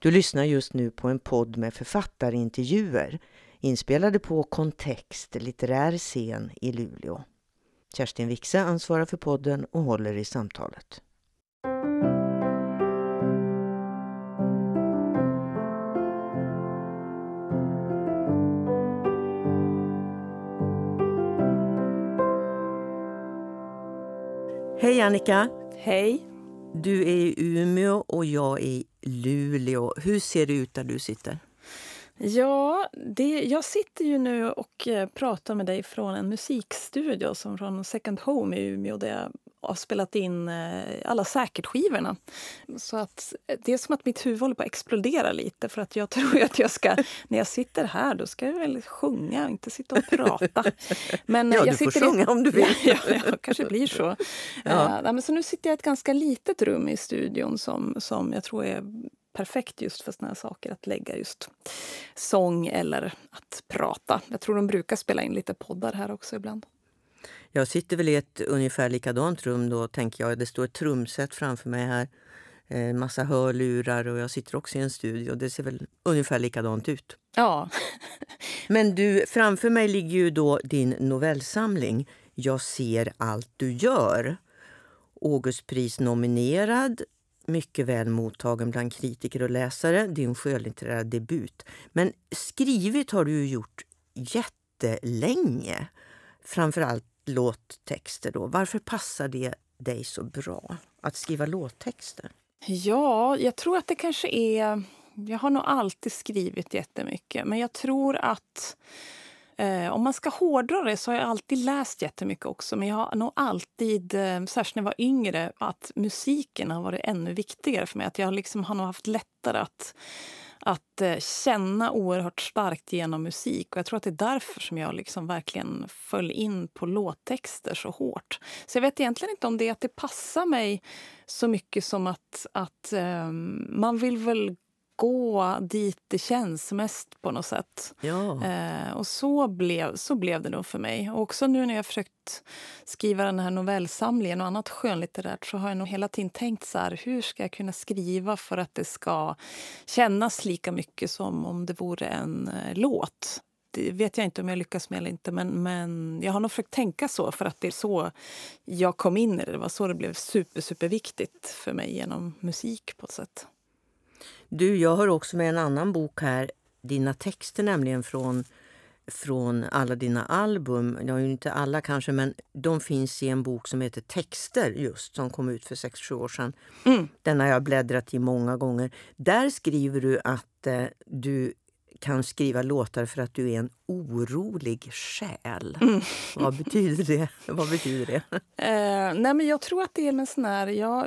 Du lyssnar just nu på en podd med författarintervjuer inspelade på Kontext litterär scen i Luleå. Kerstin Wixe ansvarar för podden och håller i samtalet. Hej Annika! Hej! Du är i Umeå och jag är Luleå. Hur ser det ut där du sitter? Ja, det, jag sitter ju nu och eh, pratar med dig från en musikstudio som från Second Home i Umeå där jag har spelat in eh, alla säkert-skivorna. Så att eh, det är som att mitt huvud håller på att explodera lite för att jag tror att jag ska, när jag sitter här, då ska jag väl sjunga och inte sitta och prata. Men ja, jag du får sjunga i, om du vill. Ja, ja, ja kanske blir så. Ja. Uh, men så nu sitter jag i ett ganska litet rum i studion som, som jag tror är perfekt just för såna här saker, att lägga just sång eller att prata. Jag tror de brukar spela in lite poddar här också ibland. Jag sitter väl i ett ungefär likadant rum då, tänker jag. Det står ett trumset framför mig här. En eh, massa hörlurar och jag sitter också i en studio. Det ser väl ungefär likadant ut. Ja. Men du, framför mig ligger ju då din novellsamling Jag ser allt du gör. Augustpris-nominerad, mycket väl mottagen bland kritiker och läsare, din skönlitterära debut. Men skrivit har du gjort jättelänge. Framförallt låttexter. Då. Varför passar det dig så bra att skriva låttexter? Ja, jag tror att det kanske är... Jag har nog alltid skrivit jättemycket, men jag tror att Eh, om man ska hårdra det så har jag alltid läst jättemycket också. Men jag har nog alltid, eh, särskilt när jag var yngre, att musiken har varit ännu viktigare för mig. Att jag liksom har nog haft lättare att, att eh, känna oerhört starkt genom musik. Och jag tror att det är därför som jag liksom verkligen föll in på låttexter så hårt. Så jag vet egentligen inte om det är att det passar mig så mycket som att, att um, man vill väl gå dit det känns mest på något sätt. Ja. Eh, och så blev, så blev det nog för mig. Och också nu när jag försökt skriva den här novellsamlingen och annat skönlitterärt så har jag nog hela tiden tänkt så här, hur ska jag kunna skriva för att det ska kännas lika mycket som om det vore en eh, låt. Det vet jag inte om jag lyckas med eller inte, men, men jag har nog försökt tänka så för att det är så jag kom in i det. Det var så det blev super, super viktigt för mig genom musik på ett sätt. Du, jag har också med en annan bok här, dina texter nämligen från, från alla dina album. Ja, inte alla kanske, men de finns i en bok som heter Texter just, som kom ut för 6-7 år sedan. Mm. Den har jag bläddrat i många gånger. Där skriver du att eh, du kan skriva låtar för att du är en orolig själ. Mm. Vad betyder det? Vad betyder det? Eh, nej men jag tror att det är en sån här... Jag,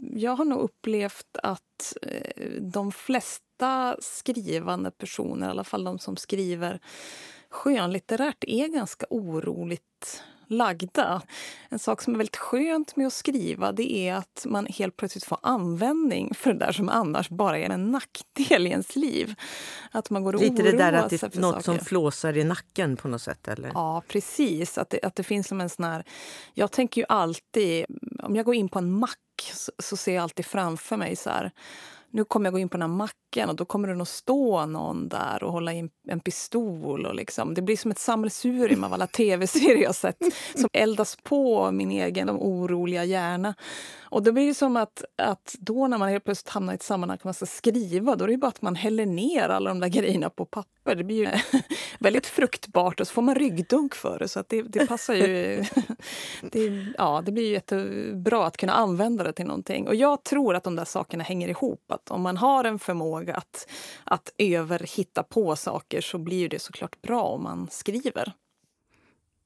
jag har nog upplevt att eh, de flesta skrivande personer, i alla fall de som skriver skönlitterärt, är ganska oroligt lagda. En sak som är väldigt skönt med att skriva det är att man helt plötsligt får användning för det där som annars bara är en nackdel i ens liv. Att man går och Lite det där att det är något saker. som flåsar i nacken på något sätt? Eller? Ja, precis. Att det, att det finns som en sån här... Jag tänker ju alltid... Om jag går in på en mack så, så ser jag alltid framför mig så här nu kommer jag gå in på den här macken och då kommer det nog stå någon där och hålla in en pistol. Och liksom. Det blir som ett sammelsurium av alla tv-serier jag sett som eldas på min egen oroliga hjärna. Och då blir det som att, att då när man helt plötsligt hamnar i ett sammanhang där man ska skriva, då är det bara att man häller ner alla de där grejerna på papper. Det blir ju väldigt fruktbart och så får man ryggdunk för det. Så att det, det passar ju... det, ja, det blir ju jättebra att kunna använda det till någonting. Och jag tror att de där sakerna hänger ihop. Att om man har en förmåga att, att överhitta på saker så blir det såklart bra om man skriver.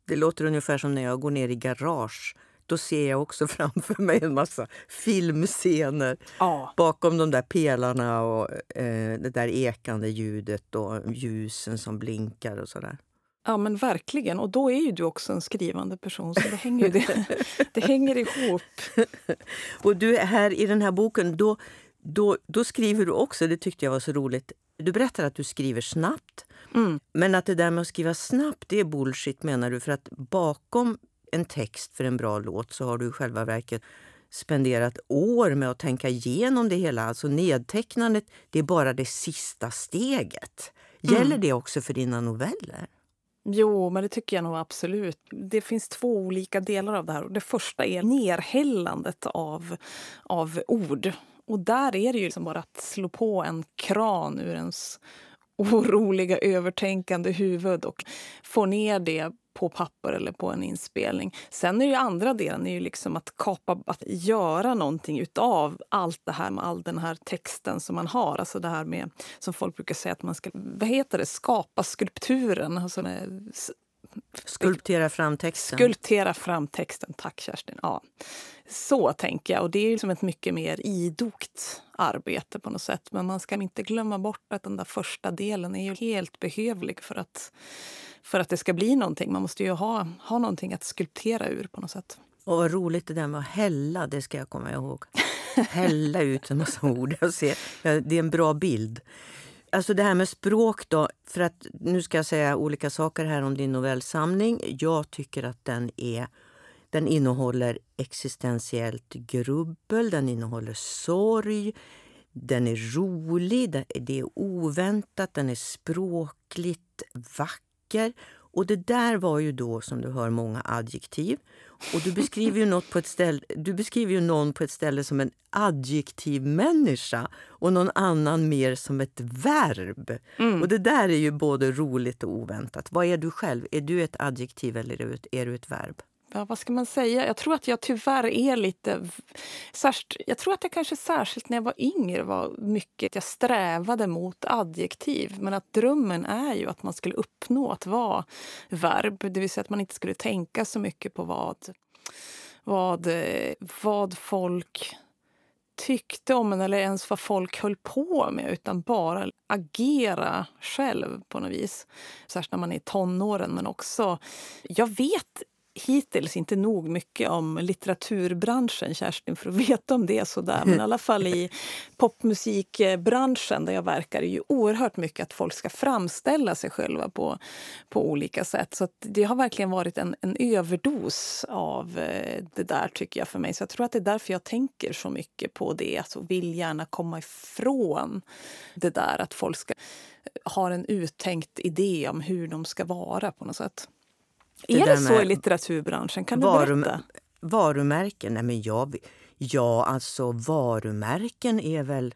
Det låter ungefär som när jag går ner i garage då ser jag också framför mig en massa filmscener ja. bakom de där pelarna och eh, det där ekande ljudet och ljusen som blinkar och sådär. Ja men verkligen. Och då är ju du också en skrivande person så det hänger, det, det hänger ihop. och du här i den här boken, då, då, då skriver du också, det tyckte jag var så roligt, du berättar att du skriver snabbt. Mm. Men att det där med att skriva snabbt, det är bullshit menar du? För att bakom en text för en bra låt så har du i själva verket spenderat år med att tänka igenom det hela. Alltså nedtecknandet, det är bara det sista steget. Gäller mm. det också för dina noveller? Jo, men det tycker jag nog absolut. Det finns två olika delar av det här. Det första är nerhällandet av, av ord. Och där är det ju liksom bara att slå på en kran ur ens oroliga, övertänkande huvud och få ner det på papper eller på en inspelning. Sen är ju andra delen är ju liksom att kapa, att göra någonting utav allt det här med all den här texten som man har. Alltså det här med, som folk brukar säga att man ska, vad heter det, skapa skulpturen. Alltså Skulptera fram texten. Skulptera fram texten, tack Kerstin. Ja. Så tänker jag. Och det är liksom ett mycket mer idogt arbete på något sätt. Men man ska inte glömma bort att den där första delen är ju helt behövlig för att, för att det ska bli någonting. Man måste ju ha, ha någonting att skulptera ur på något sätt. Och vad roligt det där med att hälla, det ska jag komma ihåg. hälla ut en massa ord. Jag ser, det är en bra bild. Alltså det här med språk då, för att nu ska jag säga olika saker här om din novellsamling. Jag tycker att den är den innehåller existentiellt grubbel, den innehåller sorg, den är rolig, det är oväntat, den är språkligt vacker. Och det där var ju då, som du hör, många adjektiv. Och du beskriver ju, något på ett ställe, du beskriver ju någon på ett ställe som en adjektivmänniska och någon annan mer som ett verb. Mm. Och det där är ju både roligt och oväntat. Vad är du själv? Är du ett adjektiv eller är du ett verb? Ja, vad ska man säga? Jag tror att jag tyvärr är lite... Särskilt, jag tror att jag kanske särskilt när jag var yngre var mycket... Jag strävade mot adjektiv. Men att drömmen är ju att man skulle uppnå att vara verb. Det vill säga att man inte skulle tänka så mycket på vad, vad, vad folk tyckte om en eller ens vad folk höll på med utan bara agera själv på något vis. Särskilt när man är i tonåren men också... Jag vet hittills inte nog mycket om litteraturbranschen, Kerstin, för att veta om det är sådär. Men i alla fall i popmusikbranschen där jag verkar är ju oerhört mycket att folk ska framställa sig själva på, på olika sätt. Så det har verkligen varit en, en överdos av eh, det där tycker jag för mig. Så jag tror att det är därför jag tänker så mycket på det. Alltså vill gärna komma ifrån det där att folk ska ha en uttänkt idé om hur de ska vara på något sätt. Det är det så i litteraturbranschen? Kan du varum berätta? Varumärken? Nej, men jag, ja, alltså varumärken är väl...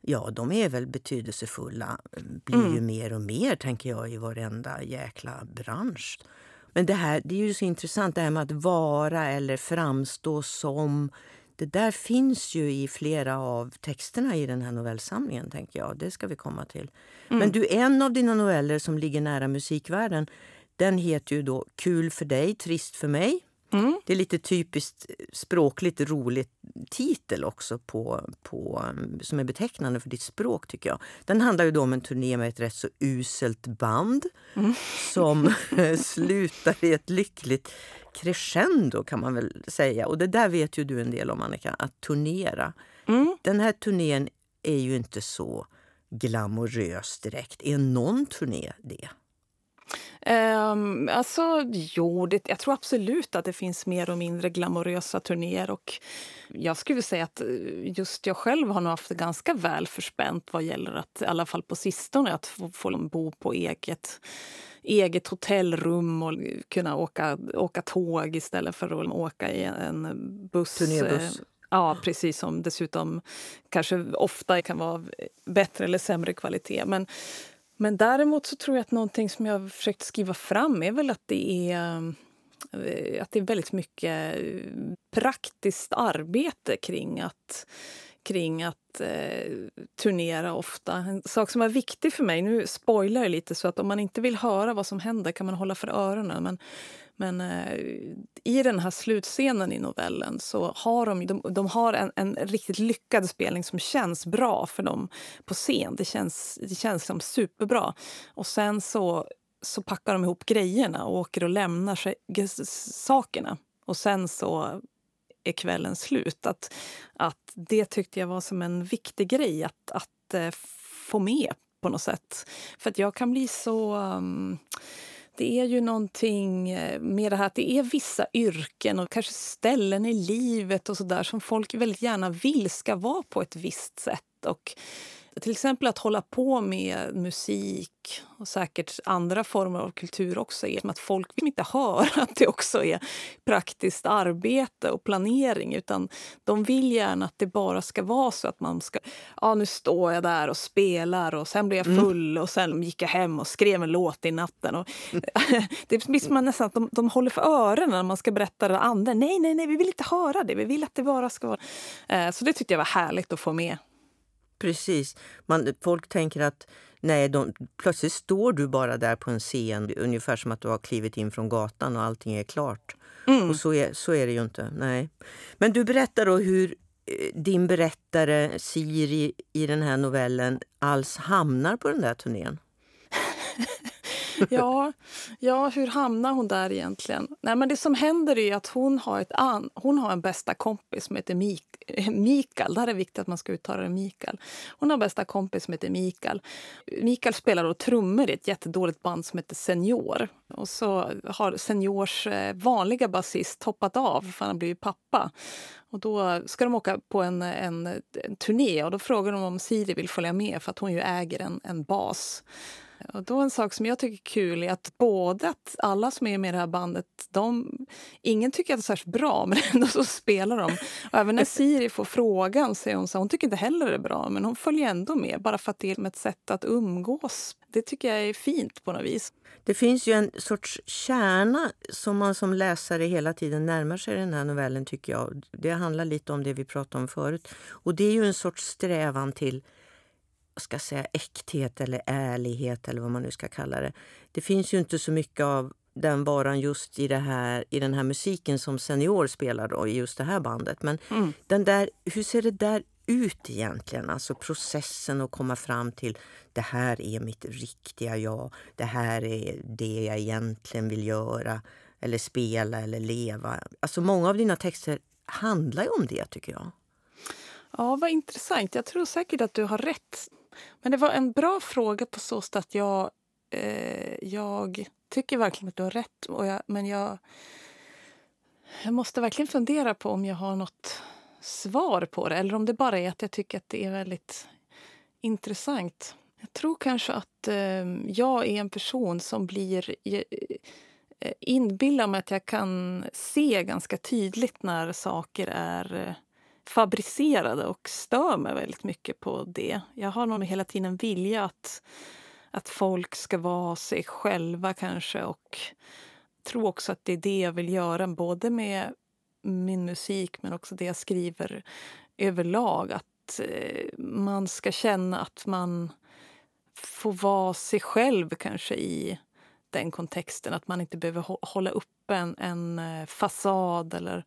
Ja, de är väl betydelsefulla. Blir mm. ju mer och mer, tänker jag, i varenda jäkla bransch. Men det här det är ju så intressant, det här med att vara eller framstå som. Det där finns ju i flera av texterna i den här novellsamlingen. tänker jag. Det ska vi komma till. Mm. Men du, en av dina noveller som ligger nära musikvärlden den heter ju då Kul för dig, trist för mig. Mm. Det är lite typiskt språkligt roligt titel också på, på, som är betecknande för ditt språk tycker jag. Den handlar ju då om en turné med ett rätt så uselt band mm. som slutar i ett lyckligt crescendo kan man väl säga. Och det där vet ju du en del om Annika, att turnera. Mm. Den här turnén är ju inte så glamorös direkt. Är någon turné det? Um, alltså, jo, det, jag tror absolut att det finns mer och mindre glamorösa turnéer. Och jag skulle säga att eh, just jag själv har nog haft det ganska väl förspänt vad gäller att, i alla fall på sistone, att få, få bo på eget eget hotellrum och kunna åka, åka tåg istället för att åka i en buss. Turnébuss. Ja, precis. Som dessutom kanske ofta kan vara bättre eller sämre kvalitet. Men men däremot så tror jag att någonting som jag har försökt skriva fram är väl att det är eh, att det är väldigt mycket eh, praktiskt arbete kring att, kring att eh, turnera ofta. En sak som var viktig för mig, nu spoilar jag lite så att om man inte vill höra vad som händer kan man hålla för öronen. Men men eh, i den här slutscenen i novellen så har de, de, de har en, en, riktigt lyckad spelning som känns bra för dem på scen. Det känns, det känns som superbra. Och sen så, så packar de ihop grejerna och åker och lämnar sig, sakerna. Och sen så är kvällen slut. Att, att det tyckte jag var som en viktig grej att, att eh, få med på något sätt. För att jag kan bli så... Um, det är ju någonting eh, med det här att det är vissa yrken och kanske ställen i livet och så där som folk väldigt gärna vill ska vara på ett visst sätt. Och till exempel att hålla på med musik och säkert andra former av kultur också är att folk vill inte höra att det också är praktiskt arbete och planering utan de vill gärna att det bara ska vara så att man ska... Ja, nu står jag där och spelar och sen blir jag mm. full mm. och sen gick jag hem och skrev en låt i natten. Och, det blir som nästan att de, de håller för öronen när man ska berätta det andra. Nej, nej, nej, vi vill inte höra det. Vi vill att det bara ska vara... Eh, så det tyckte jag var härligt att få med. Precis. Man, folk tänker att nej, de, plötsligt står du bara där på en scen ungefär som att du har klivit in från gatan och allting är klart. Mm. Och så är, så är det ju inte. Nej. Men du berättar då hur eh, din berättare Siri i den här novellen alls hamnar på den där turnén. ja, ja, hur hamnar hon där egentligen? Nej, men det som händer är att hon har, ett an, hon har en bästa kompis som heter Mik eh, Mikael. Det här är viktigt att man ska uttala det Mikael. Hon har en bästa kompis som heter Mikael. Mikael spelar då trummor i ett jättedåligt band som heter Senior. Och så har Seniors eh, vanliga basist hoppat av för han har blivit pappa. Och då ska de åka på en, en, en turné och då frågar de om Siri vill följa med för att hon ju äger en, en bas. Och då en sak som jag tycker är kul är att både att alla som är med i det här bandet, de, ingen tycker att det är särskilt bra, men ändå så spelar de. Och även när Siri får frågan säger hon så hon tycker inte heller det är bra, men hon följer ändå med bara för att det är ett sätt att umgås. Det tycker jag är fint på något vis. Det finns ju en sorts kärna som man som läsare hela tiden närmar sig den här novellen tycker jag. Det handlar lite om det vi pratade om förut. Och det är ju en sorts strävan till ska säga, äkthet eller ärlighet eller vad man nu ska kalla det. Det finns ju inte så mycket av den varan just i, det här, i den här musiken som Senior spelar då, i just det här bandet. Men mm. den där, hur ser det där ut egentligen? Alltså processen att komma fram till det här är mitt riktiga jag. Det här är det jag egentligen vill göra eller spela eller leva. Alltså många av dina texter handlar ju om det tycker jag. Ja, vad intressant. Jag tror säkert att du har rätt. Men det var en bra fråga på så sätt att jag, eh, jag tycker verkligen att du har rätt. Och jag, men jag, jag måste verkligen fundera på om jag har något svar på det eller om det bara är att jag tycker att det är väldigt intressant. Jag tror kanske att eh, jag är en person som blir eh, inbillar mig att jag kan se ganska tydligt när saker är eh, fabricerade och stör mig väldigt mycket på det. Jag har nog hela tiden vilja att, att folk ska vara sig själva kanske och tror också att det är det jag vill göra både med min musik men också det jag skriver överlag. Att eh, man ska känna att man får vara sig själv kanske i den kontexten. Att man inte behöver hålla upp en, en eh, fasad eller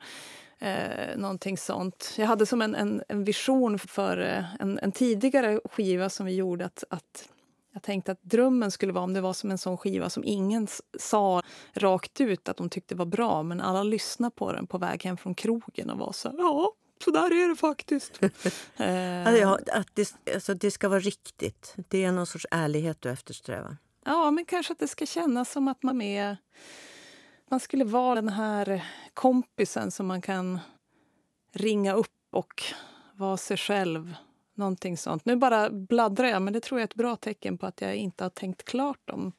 Eh, någonting sånt. Jag hade som en, en, en vision för eh, en, en, tidigare skiva som vi gjorde att, att jag tänkte att drömmen skulle vara om det var som en sån skiva som ingen sa rakt ut att de tyckte var bra men alla lyssnade på den på väg hem från krogen och var så här, ja, så där är det faktiskt. eh. ja, att det, alltså, det ska vara riktigt. Det är någon sorts ärlighet du eftersträvar. Ja, men kanske att det ska kännas som att man är man skulle vara den här kompisen som man kan ringa upp och vara sig själv. Någonting sånt. Nu bara bladdrar jag, men det tror jag är ett bra tecken på att jag inte har tänkt klart om,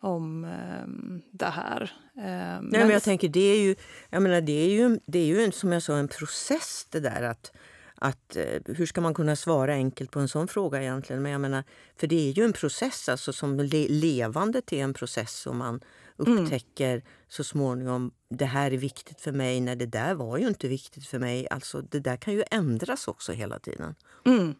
om um, det här. Um, Nej, men, men jag tänker, det är ju, jag menar, det är ju, det är ju en, som jag sa en process det där att att, eh, hur ska man kunna svara enkelt på en sån fråga egentligen? Men jag menar, för det är ju en process, alltså som le levandet är en process och man. Upptäcker mm. så småningom det här är viktigt för mig när det där var ju inte viktigt för mig. Alltså Det där kan ju ändras också hela tiden. Mm.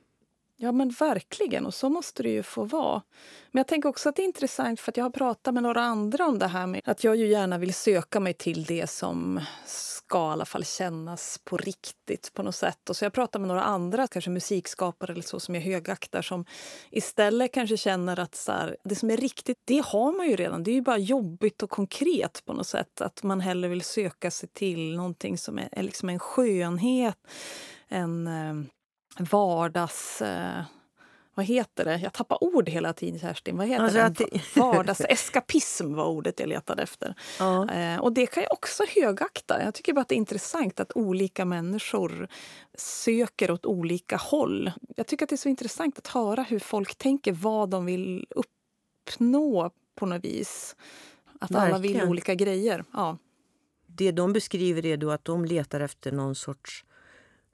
Ja men verkligen, och så måste det ju få vara. Men jag tänker också att det är intressant för att jag har pratat med några andra om det här med att jag ju gärna vill söka mig till det som ska i alla fall kännas på riktigt på något sätt. Och så jag pratar med några andra, kanske musikskapare eller så som jag högaktar som istället kanske känner att så här, det som är riktigt, det har man ju redan. Det är ju bara jobbigt och konkret på något sätt. Att man hellre vill söka sig till någonting som är, är liksom en skönhet, en eh, vardags... Eh, vad heter det? Jag tappar ord hela tiden, Kerstin. Vad heter alltså det? Vardagseskapism var ordet jag letade efter. Ja. Eh, och det kan jag också högakta. Jag tycker bara att det är intressant att olika människor söker åt olika håll. Jag tycker att det är så intressant att höra hur folk tänker, vad de vill uppnå på något vis. Att Verkligen. alla vill olika grejer. Ja. Det de beskriver är då att de letar efter någon sorts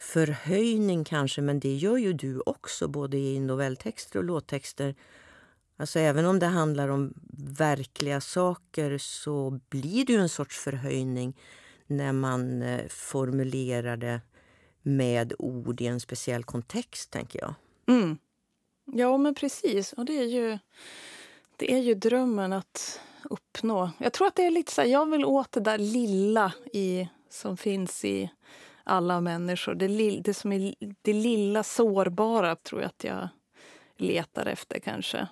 förhöjning kanske, men det gör ju du också både i novelltexter och låttexter. Alltså även om det handlar om verkliga saker så blir det ju en sorts förhöjning när man eh, formulerar det med ord i en speciell kontext, tänker jag. Mm. Ja, men precis. Och det är ju, det är ju drömmen att uppnå. Jag tror att det är lite så här, jag vill åt det där lilla i, som finns i alla människor. Det, det som är det lilla sårbara tror jag att jag letar efter kanske.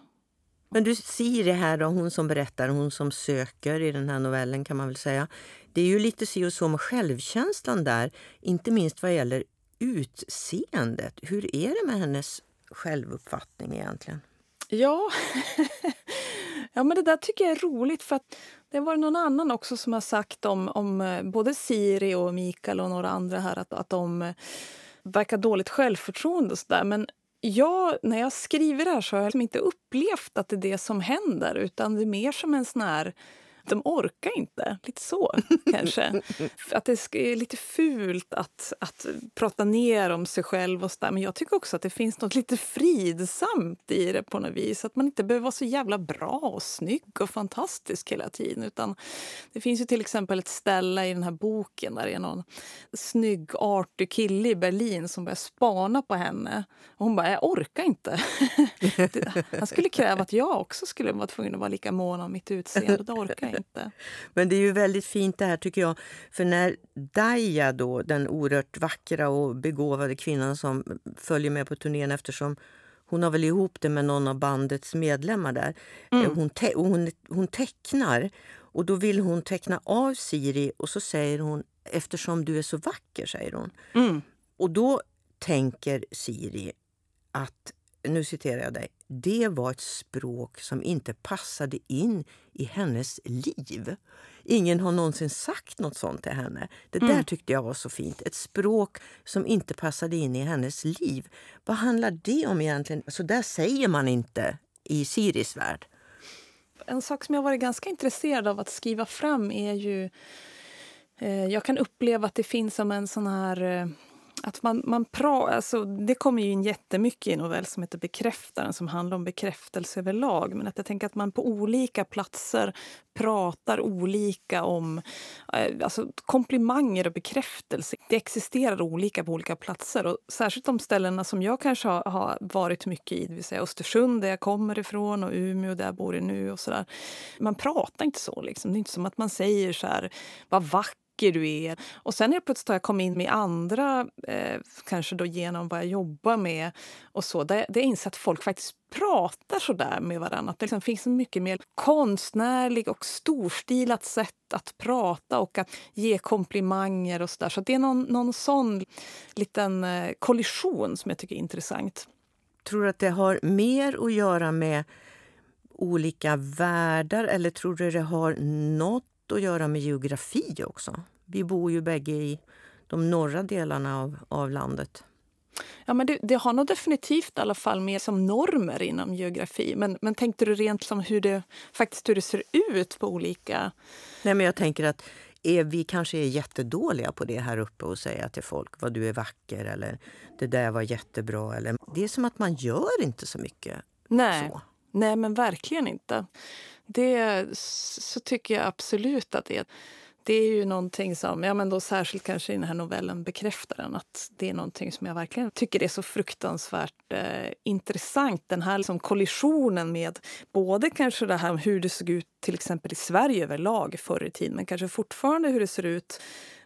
Men du Siri här då, hon som berättar, hon som söker i den här novellen kan man väl säga. Det är ju lite si och så med självkänslan där, inte minst vad gäller utseendet. Hur är det med hennes självuppfattning egentligen? Ja, ja men det där tycker jag är roligt för att det var någon annan också som har sagt om, om eh, både Siri och Mikael och några andra här att, att de eh, verkar dåligt självförtroende och sådär. Men jag, när jag skriver det här så har jag liksom inte upplevt att det är det som händer utan det är mer som en sån här de orkar inte. Lite så, kanske. Att det är lite fult att, att prata ner om sig själv. och så där. Men jag tycker också att det finns något lite fridsamt i det på något vis. Att man inte behöver vara så jävla bra och snygg och fantastisk hela tiden. Utan det finns ju till exempel ett ställe i den här boken där det är någon snygg, artig kille i Berlin som börjar spana på henne. Och hon bara, jag orkar inte. Han skulle kräva att jag också skulle vara tvungen att vara lika mån om mitt utseende. Det orkar inte. Men det är ju väldigt fint det här tycker jag. För när Daya då, den oerhört vackra och begåvade kvinnan som följer med på turnén eftersom hon har väl ihop det med någon av bandets medlemmar där. Mm. Eh, hon, te hon, hon tecknar och då vill hon teckna av Siri och så säger hon eftersom du är så vacker, säger hon. Mm. Och då tänker Siri att nu citerar jag dig, det var ett språk som inte passade in i hennes liv. Ingen har någonsin sagt något sånt till henne. Det där mm. tyckte jag var så fint. Ett språk som inte passade in i hennes liv. Vad handlar det om egentligen? Så där säger man inte i Siris värld. En sak som jag varit ganska intresserad av att skriva fram är ju... Eh, jag kan uppleva att det finns som en sån här... Eh, att man, man pra, alltså, det kommer ju in jättemycket i en novell som heter Bekräftaren som handlar om bekräftelse överlag. Men att jag tänker att man på olika platser pratar olika om eh, alltså, komplimanger och bekräftelse. Det existerar olika på olika platser. Och särskilt de ställena som jag kanske har, har varit mycket i, det vill säga Östersund där jag kommer ifrån och Umeå där jag bor nu. och så där. Man pratar inte så. Liksom. Det är inte som att man säger så här, vad vackert vacker du är. Och sen helt plötsligt har jag kommit in med andra, eh, kanske då genom vad jag jobbar med och så, där, där jag inser att folk faktiskt pratar så där med varandra. Att det liksom finns en mycket mer konstnärlig och storstilat sätt att prata och att ge komplimanger och så där. Så det är någon, någon sån liten eh, kollision som jag tycker är intressant. Tror du att det har mer att göra med olika världar eller tror du det har något att göra med geografi också. Vi bor ju bägge i de norra delarna av, av landet. Ja, men det, det, har nog definitivt i alla fall mer som normer inom geografi. Men, men tänkte du rent som hur det, faktiskt hur det ser ut på olika... Nej, men jag tänker att är, vi kanske är jättedåliga på det här uppe och säga till folk vad du är vacker eller det där var jättebra. Eller, det är som att man gör inte så mycket Nej. så. Nej, men verkligen inte. Det så tycker jag absolut att det är. Det är ju någonting som, ja men då särskilt kanske i den här novellen Bekräftaren, att det är någonting som jag verkligen tycker är så fruktansvärt eh, intressant. Den här liksom kollisionen med både kanske det här hur det såg ut till exempel i Sverige överlag förr i tiden, men kanske fortfarande hur det ser ut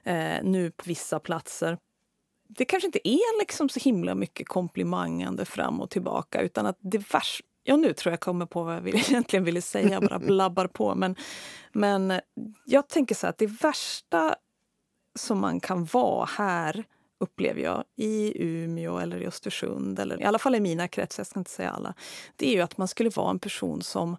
eh, nu på vissa platser det kanske inte är liksom så himla mycket komplimangande fram och tillbaka utan att det värsta Ja, nu tror jag kommer på vad jag egentligen ville säga, bara blabbar på. Men, men jag tänker så att det värsta som man kan vara här upplever jag, i Umeå eller i Östersund, eller i alla fall i mina kretsar, jag ska inte säga alla, det är ju att man skulle vara en person som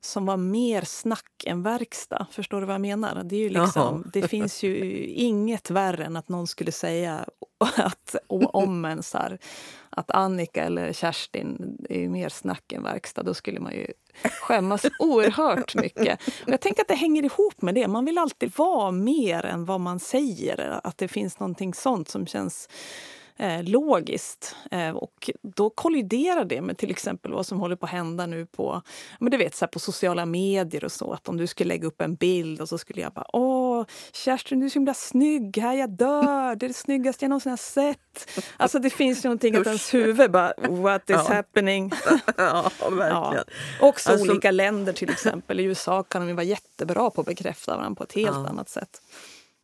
som var mer snack än verkstad. Förstår du vad jag menar? Det, är ju liksom, det finns ju inget värre än att någon skulle säga att, om en så här, att Annika eller Kerstin är mer snack än verkstad. Då skulle man ju skämmas oerhört mycket. Och jag tänker att det hänger ihop med det. Man vill alltid vara mer än vad man säger. Att det finns någonting sånt som känns eh, logiskt. Eh, och då kolliderar det med till exempel vad som håller på att hända nu på, men du vet, så på sociala medier och så. Att om du skulle lägga upp en bild och så skulle jag bara Åh, Kerstin du är så himla snygg här, jag dör! Det är det snyggaste jag någonsin har sett. Alltså det finns någonting att ens huvud bara What is ja. happening? ja, verkligen. Ja. Också alltså, olika länder till exempel. I USA kan de vara jättebra på att bekräfta varandra på ett helt ja. annat sätt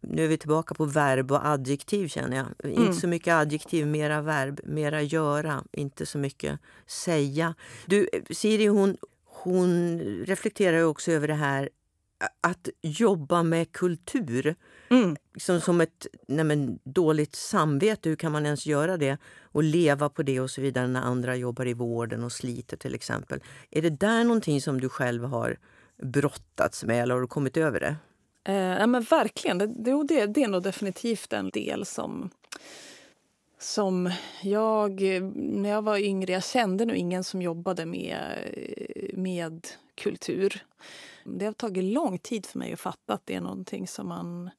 nu är vi tillbaka på verb och adjektiv känner jag. Mm. Inte så mycket adjektiv, mera verb, mera göra, inte så mycket säga. Du, Siri hon, hon reflekterar också över det här att jobba med kultur. Mm. Som, som ett nej men, dåligt samvete, hur kan man ens göra det? Och leva på det och så vidare när andra jobbar i vården och sliter till exempel. Är det där någonting som du själv har brottats med eller har du kommit över det? Eh, ja, men verkligen. Det, det, det är nog definitivt en del som som jag, när jag var yngre, jag kände nog ingen som jobbade med, med kultur. Det har tagit lång tid för mig att fatta att det är någonting som man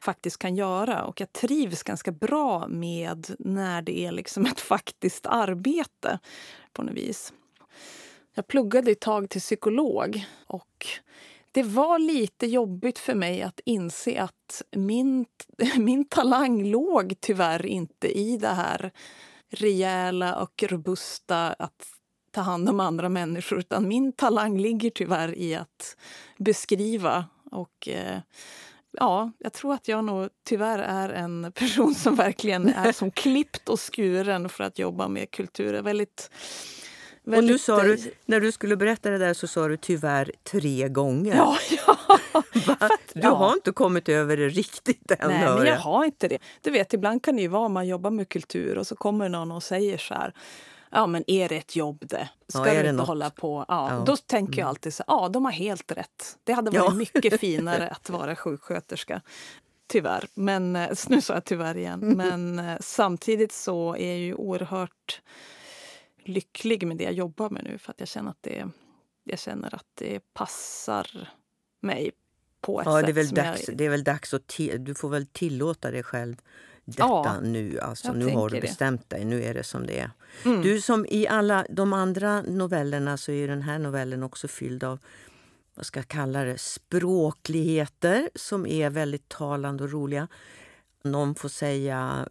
faktiskt kan göra. Och jag trivs ganska bra med när det är liksom ett faktiskt arbete på något vis. Jag pluggade ett tag till psykolog och det var lite jobbigt för mig att inse att min, min talang låg tyvärr inte i det här rejäla och robusta att ta hand om andra människor. Utan min talang ligger tyvärr i att beskriva. Och eh, ja, jag tror att jag nog tyvärr är en person som verkligen är som klippt och skuren för att jobba med kultur. Väldigt och du sa du, när du skulle berätta det där så sa du tyvärr tre gånger. Ja, ja. du ja. har inte kommit över det riktigt än. Nej, men jag har inte det. Du vet, ibland kan det ju vara man jobbar med kultur och så kommer någon och säger så här Ja, men är det ett jobb det? Ska ja, du inte något? hålla på? Ja, ja. Då tänker jag mm. alltid så ja, de har helt rätt. Det hade varit ja. mycket finare att vara sjuksköterska. Tyvärr. Men, eh, nu sa jag tyvärr igen. Men eh, samtidigt så är jag ju oerhört lycklig med det jag jobbar med nu för att jag känner att det, jag känner att det passar mig på ett ja, sätt. Det är väl dags, jag... det är väl dags att du får väl tillåta dig själv detta ja, nu. Alltså, nu har du bestämt det. dig, nu är det som det är. Mm. Du, som i alla de andra novellerna så är den här novellen också fylld av vad ska jag kalla det, språkligheter som är väldigt talande och roliga. Någon får säga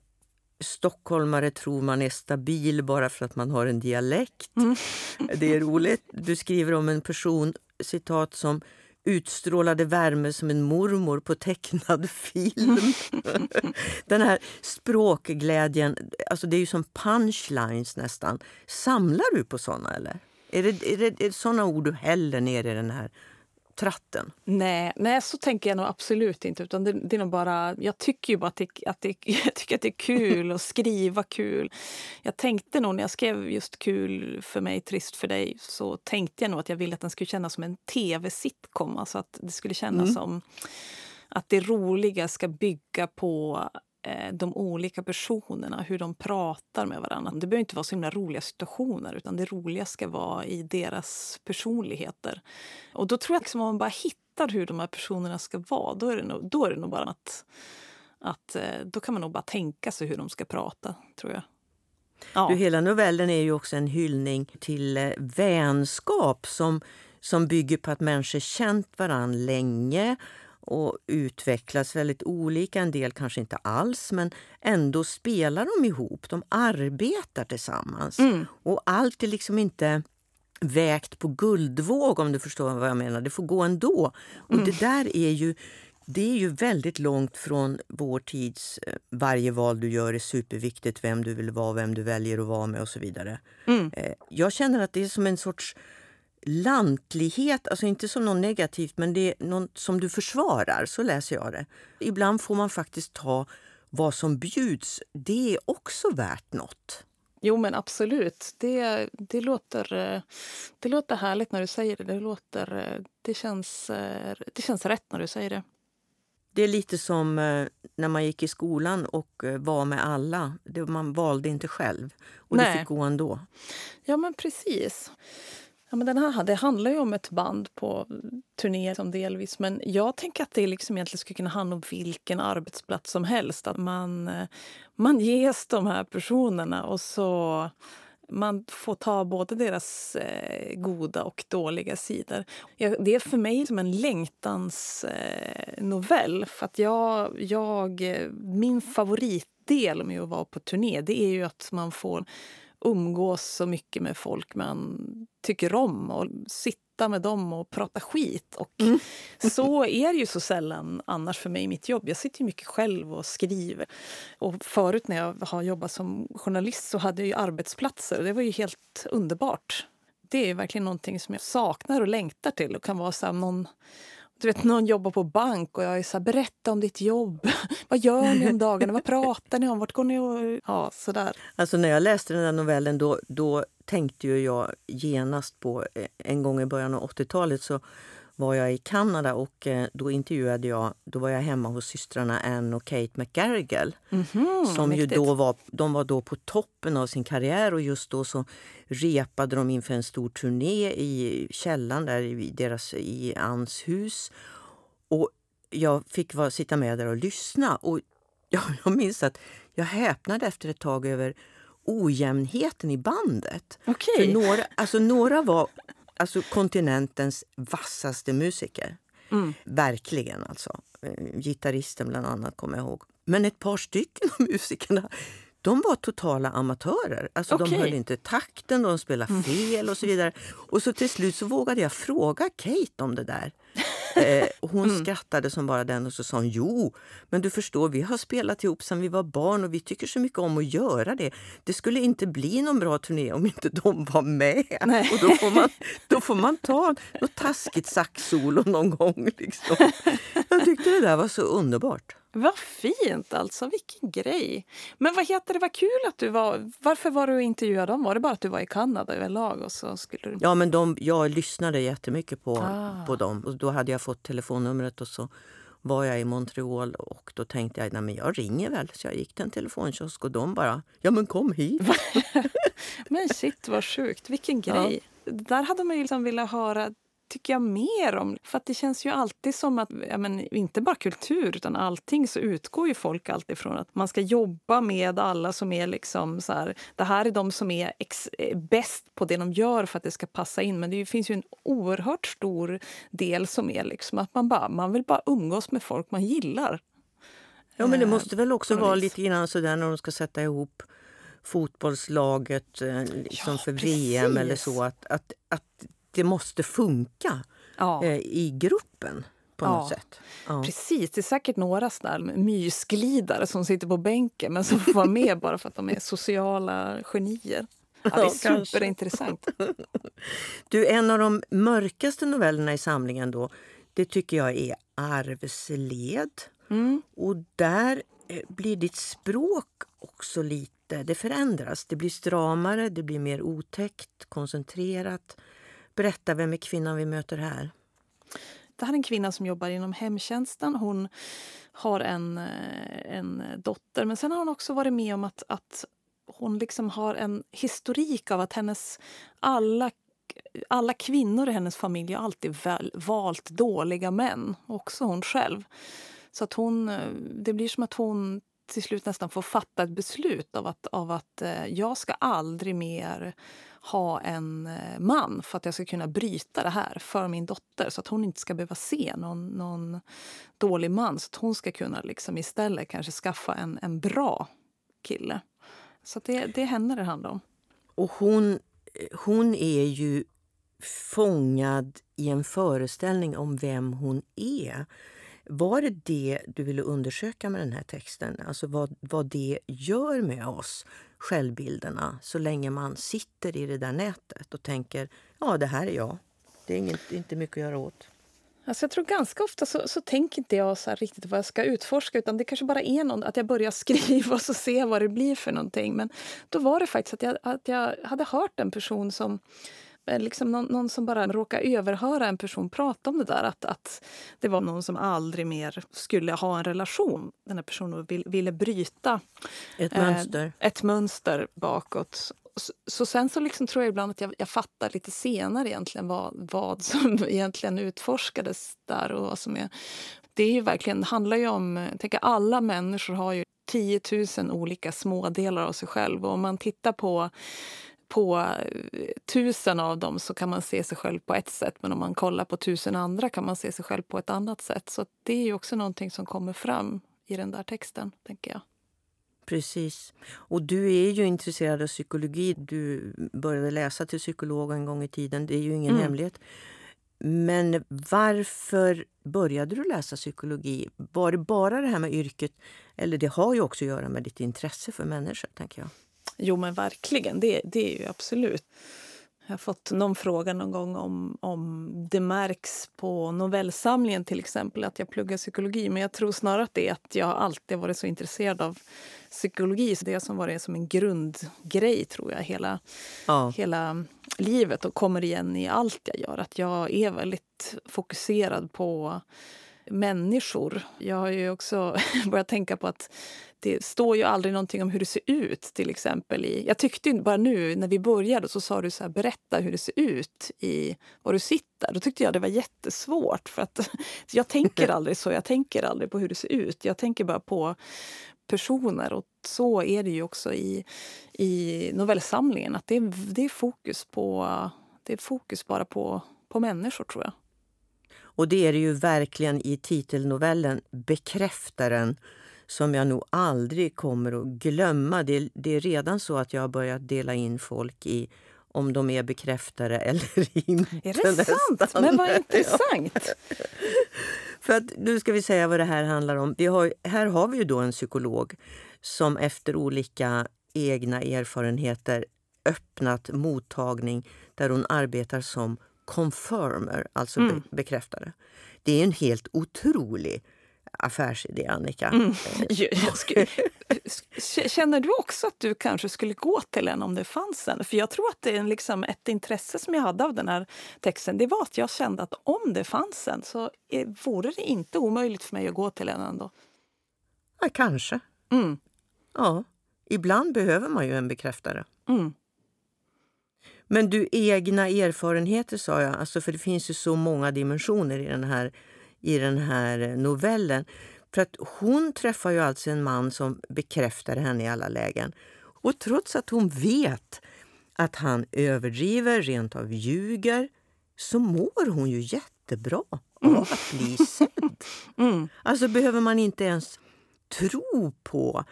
stockholmare tror man är stabil bara för att man har en dialekt. Mm. Det är roligt. Du skriver om en person citat som utstrålade värme som en mormor på tecknad film. Den här språkglädjen, alltså det är ju som punchlines nästan. Samlar du på såna eller? Är det, är det, är det såna ord du häller ner i den här tratten? Nej, nej, så tänker jag nog absolut inte. Utan det, det är nog bara, jag tycker ju bara att det, att det, jag tycker att det är kul att skriva kul. Jag tänkte nog när jag skrev just Kul för mig, trist för dig så tänkte jag nog att jag ville att den skulle kännas som en tv-sitcom. Alltså att det skulle kännas mm. som att det roliga ska bygga på Eh, de olika personerna, hur de pratar med varandra. Det behöver inte vara så himla roliga situationer utan det roliga ska vara i deras personligheter. Och då tror jag att om man bara hittar hur de här personerna ska vara, då är det nog, då är det nog bara att, att eh, då kan man nog bara tänka sig hur de ska prata, tror jag. Ja. Du, hela novellen är ju också en hyllning till eh, vänskap som, som bygger på att människor känt varandra länge och utvecklas väldigt olika. En del kanske inte alls, men ändå spelar de ihop. De arbetar tillsammans. Mm. Och allt är liksom inte vägt på guldvåg om du förstår vad jag menar. Det får gå ändå. Och mm. det där är ju det är ju väldigt långt från vår tids eh, varje val du gör är superviktigt, vem du vill vara, vem du väljer att vara med och så vidare. Mm. Eh, jag känner att det är som en sorts lantlighet, alltså inte som något negativt men det är något som du försvarar, så läser jag det. Ibland får man faktiskt ta vad som bjuds, det är också värt något. Jo, men absolut. Det, det, låter, det låter härligt när du säger det. Det, låter, det, känns, det känns rätt när du säger det. Det är lite som när man gick i skolan och var med alla. Man valde inte själv. Och Nej. det fick gå ändå. Ja, men precis. Ja, men den här, det handlar ju om ett band på turné som delvis. Men jag tänker att det liksom egentligen skulle kunna handla om vilken arbetsplats som helst. Att man, eh, man ges de här personerna och så man får ta både deras eh, goda och dåliga sidor. det är för mig som en längtansnovell. Eh, för att jag, jag, eh, min favoritdel med att vara på turné det är ju att man får umgås så mycket med folk man tycker om och sitta med dem och prata skit. Och mm. Så är det ju så sällan annars för mig i mitt jobb. Jag sitter ju mycket själv och skriver. Och förut när jag har jobbat som journalist så hade jag ju arbetsplatser. Det var ju helt underbart. Det är verkligen någonting som jag saknar och längtar till. och kan vara så någon du vet, någon jobbar på bank och jag är så här, berätta om ditt jobb. Vad gör ni om dagarna? Vad pratar ni om? Vart går ni? Och... Ja, sådär. Alltså när jag läste den där novellen då, då tänkte ju jag genast på eh, en gång i början av 80-talet så var jag i Kanada och eh, då intervjuade jag, då var jag hemma hos systrarna Anne och Kate McGarrigle. Mm -hmm, som ju då var, de var då på toppen av sin karriär och just då så repade de inför en stor turné i källaren där i, deras, i Anns hus. Och jag fick var, sitta med där och lyssna. Och jag, jag minns att jag häpnade efter ett tag över ojämnheten i bandet. Okay. För några, alltså några var alltså kontinentens vassaste musiker. Mm. Verkligen alltså. Eh, gitarristen bland annat kommer jag ihåg. Men ett par stycken av musikerna de var totala amatörer. Alltså okay. De höll inte takten, de spelade mm. fel och så vidare. Och så till slut så vågade jag fråga Kate om det där. Eh, hon mm. skrattade som bara den och så sa hon jo, men du förstår, vi har spelat ihop sedan vi var barn och vi tycker så mycket om att göra det. Det skulle inte bli någon bra turné om inte de var med. Nej. Och då får man, då får man ta något taskigt saxsolo någon gång. Liksom. Jag tyckte det där var så underbart. Vad fint alltså, vilken grej. Men vad heter det, vad kul att du var, varför var du och intervjuade dem? Var det bara att du var i Kanada överlag? Och så skulle du... Ja, men de, jag lyssnade jättemycket på, ah. på dem. Och då hade jag fått telefonnumret och så var jag i Montreal och då tänkte jag, nej men jag ringer väl. Så jag gick till en telefonkiosk och de bara, ja men kom hit. men shit vad sjukt, vilken grej. Ja. Där hade man ju liksom velat höra tycker jag mer om. För det känns ju alltid som att, ja, men, inte bara kultur utan allting så utgår ju folk alltid från att man ska jobba med alla som är liksom så här, det här är de som är ex, eh, bäst på det de gör för att det ska passa in. Men det finns ju en oerhört stor del som är liksom att man bara, man vill bara umgås med folk man gillar. Ja men det måste väl också vara lite grann sådär när de ska sätta ihop fotbollslaget eh, liksom ja, för precis. VM eller så. Att, att, att det måste funka ja. eh, i gruppen på något sätt. Ja. Precis, det är säkert några sådär mysglidare som sitter på bänken men som får vara med bara för att de är sociala genier. Ja, det är ja, superintressant. Du, en av de mörkaste novellerna i samlingen då, det tycker jag är Arvsled. Mm. Och där eh, blir ditt språk också lite, det förändras. Det blir stramare, det blir mer otäckt, koncentrerat. Berätta, vem är kvinnan vi möter här? Det här är en kvinna som jobbar inom hemtjänsten. Hon har en, eh, en dotter, men sen har hon också varit med om att, att hon liksom har en historik av att hennes alla alla kvinnor i hennes familj har alltid väl, valt dåliga män, också hon själv. Så att hon, eh, det blir som att hon till slut nästan får fatta ett beslut av att, av att eh, jag ska aldrig mer ha en eh, man för att jag ska kunna bryta det här för min dotter så att hon inte ska behöva se någon, någon dålig man. Så att hon ska kunna liksom istället kanske skaffa en, en bra kille. Så det, det är henne det handlar om. Och hon, hon är ju fångad i en föreställning om vem hon är. Var det det du ville undersöka med den här texten? Alltså vad, vad det gör med oss, självbilderna, så länge man sitter i det där nätet och tänker ja, det här är jag. Det är inget, inte mycket att göra åt. Alltså jag tror ganska ofta så, så tänker inte jag så riktigt vad jag ska utforska utan det kanske bara är någon, att jag börjar skriva och så ser vad det blir för någonting. Men då var det faktiskt att jag, att jag hade hört en person som Liksom någon, någon, som bara råkade överhöra en person prata om det där. Att, att det var någon som aldrig mer skulle ha en relation. Den här personen vill, ville bryta ett mönster. Eh, ett mönster bakåt. Så, så, sen så liksom tror jag ibland att jag, jag fattar lite senare egentligen vad, vad som egentligen utforskades där. och vad som är. Det är ju verkligen, handlar ju om... Jag tänker alla människor har ju 10 000 olika smådelar av sig själv. Och om man tittar på på eh, tusen av dem så kan man se sig själv på ett sätt men om man kollar på tusen andra kan man se sig själv på ett annat sätt. Så det är ju också någonting som kommer fram i den där texten, tänker jag. Precis. Och du är ju intresserad av psykologi. Du började läsa till psykolog en gång i tiden. Det är ju ingen mm. hemlighet. Men varför började du läsa psykologi? Var det bara det här med yrket? Eller det har ju också att göra med ditt intresse för människor, tänker jag. Jo, men verkligen. Det, det är ju absolut. Jag har fått någon fråga någon gång om, om det märks på novellsamlingen till exempel att jag pluggar psykologi. Men jag tror snarare att det är att jag alltid varit så intresserad av psykologi. Så det som varit som en grundgrej tror jag hela, ja. hela livet och kommer igen i allt jag gör. Att jag är väldigt fokuserad på människor. Jag har ju också börjat tänka på att det står ju aldrig någonting om hur det ser ut. till exempel. I, jag tyckte bara nu när vi började så sa du så här, berätta hur det ser ut i var du sitter. Då tyckte jag det var jättesvårt. för att Jag tänker aldrig så. Jag tänker aldrig på hur det ser ut. Jag tänker bara på personer. Och så är det ju också i, i novellsamlingen. Att det, det är fokus på det är fokus bara på, på människor, tror jag. Och det är det ju verkligen i titelnovellen Bekräftaren som jag nog aldrig kommer att glömma. Det, det, är redan så att jag har börjat dela in folk i om de är bekräftade eller inte. Är det nästan. sant? Men vad intressant! För att, nu ska vi säga vad det här handlar om. Vi har, här har vi ju då en psykolog som efter olika egna erfarenheter öppnat mottagning där hon arbetar som confirmer, alltså mm. be bekräftare. Det är en helt otrolig affärsidé, Annika. Mm. Skulle, känner du också att du kanske skulle gå till en om det fanns en? För jag tror att det är liksom ett intresse som jag hade av den här texten. Det var att jag kände att om det fanns en så vore det inte omöjligt för mig att gå till en ändå. Ja, kanske. Mm. Ja, ibland behöver man ju en bekräftare. Mm. Men du, egna erfarenheter sa jag, alltså för det finns ju så många dimensioner i den här, i den här novellen. För att hon träffar ju alltså en man som bekräftar henne i alla lägen. Och trots att hon vet att han överdriver, rent av ljuger, så mår hon ju jättebra av att bli sedd. Mm. Alltså behöver man inte ens tro på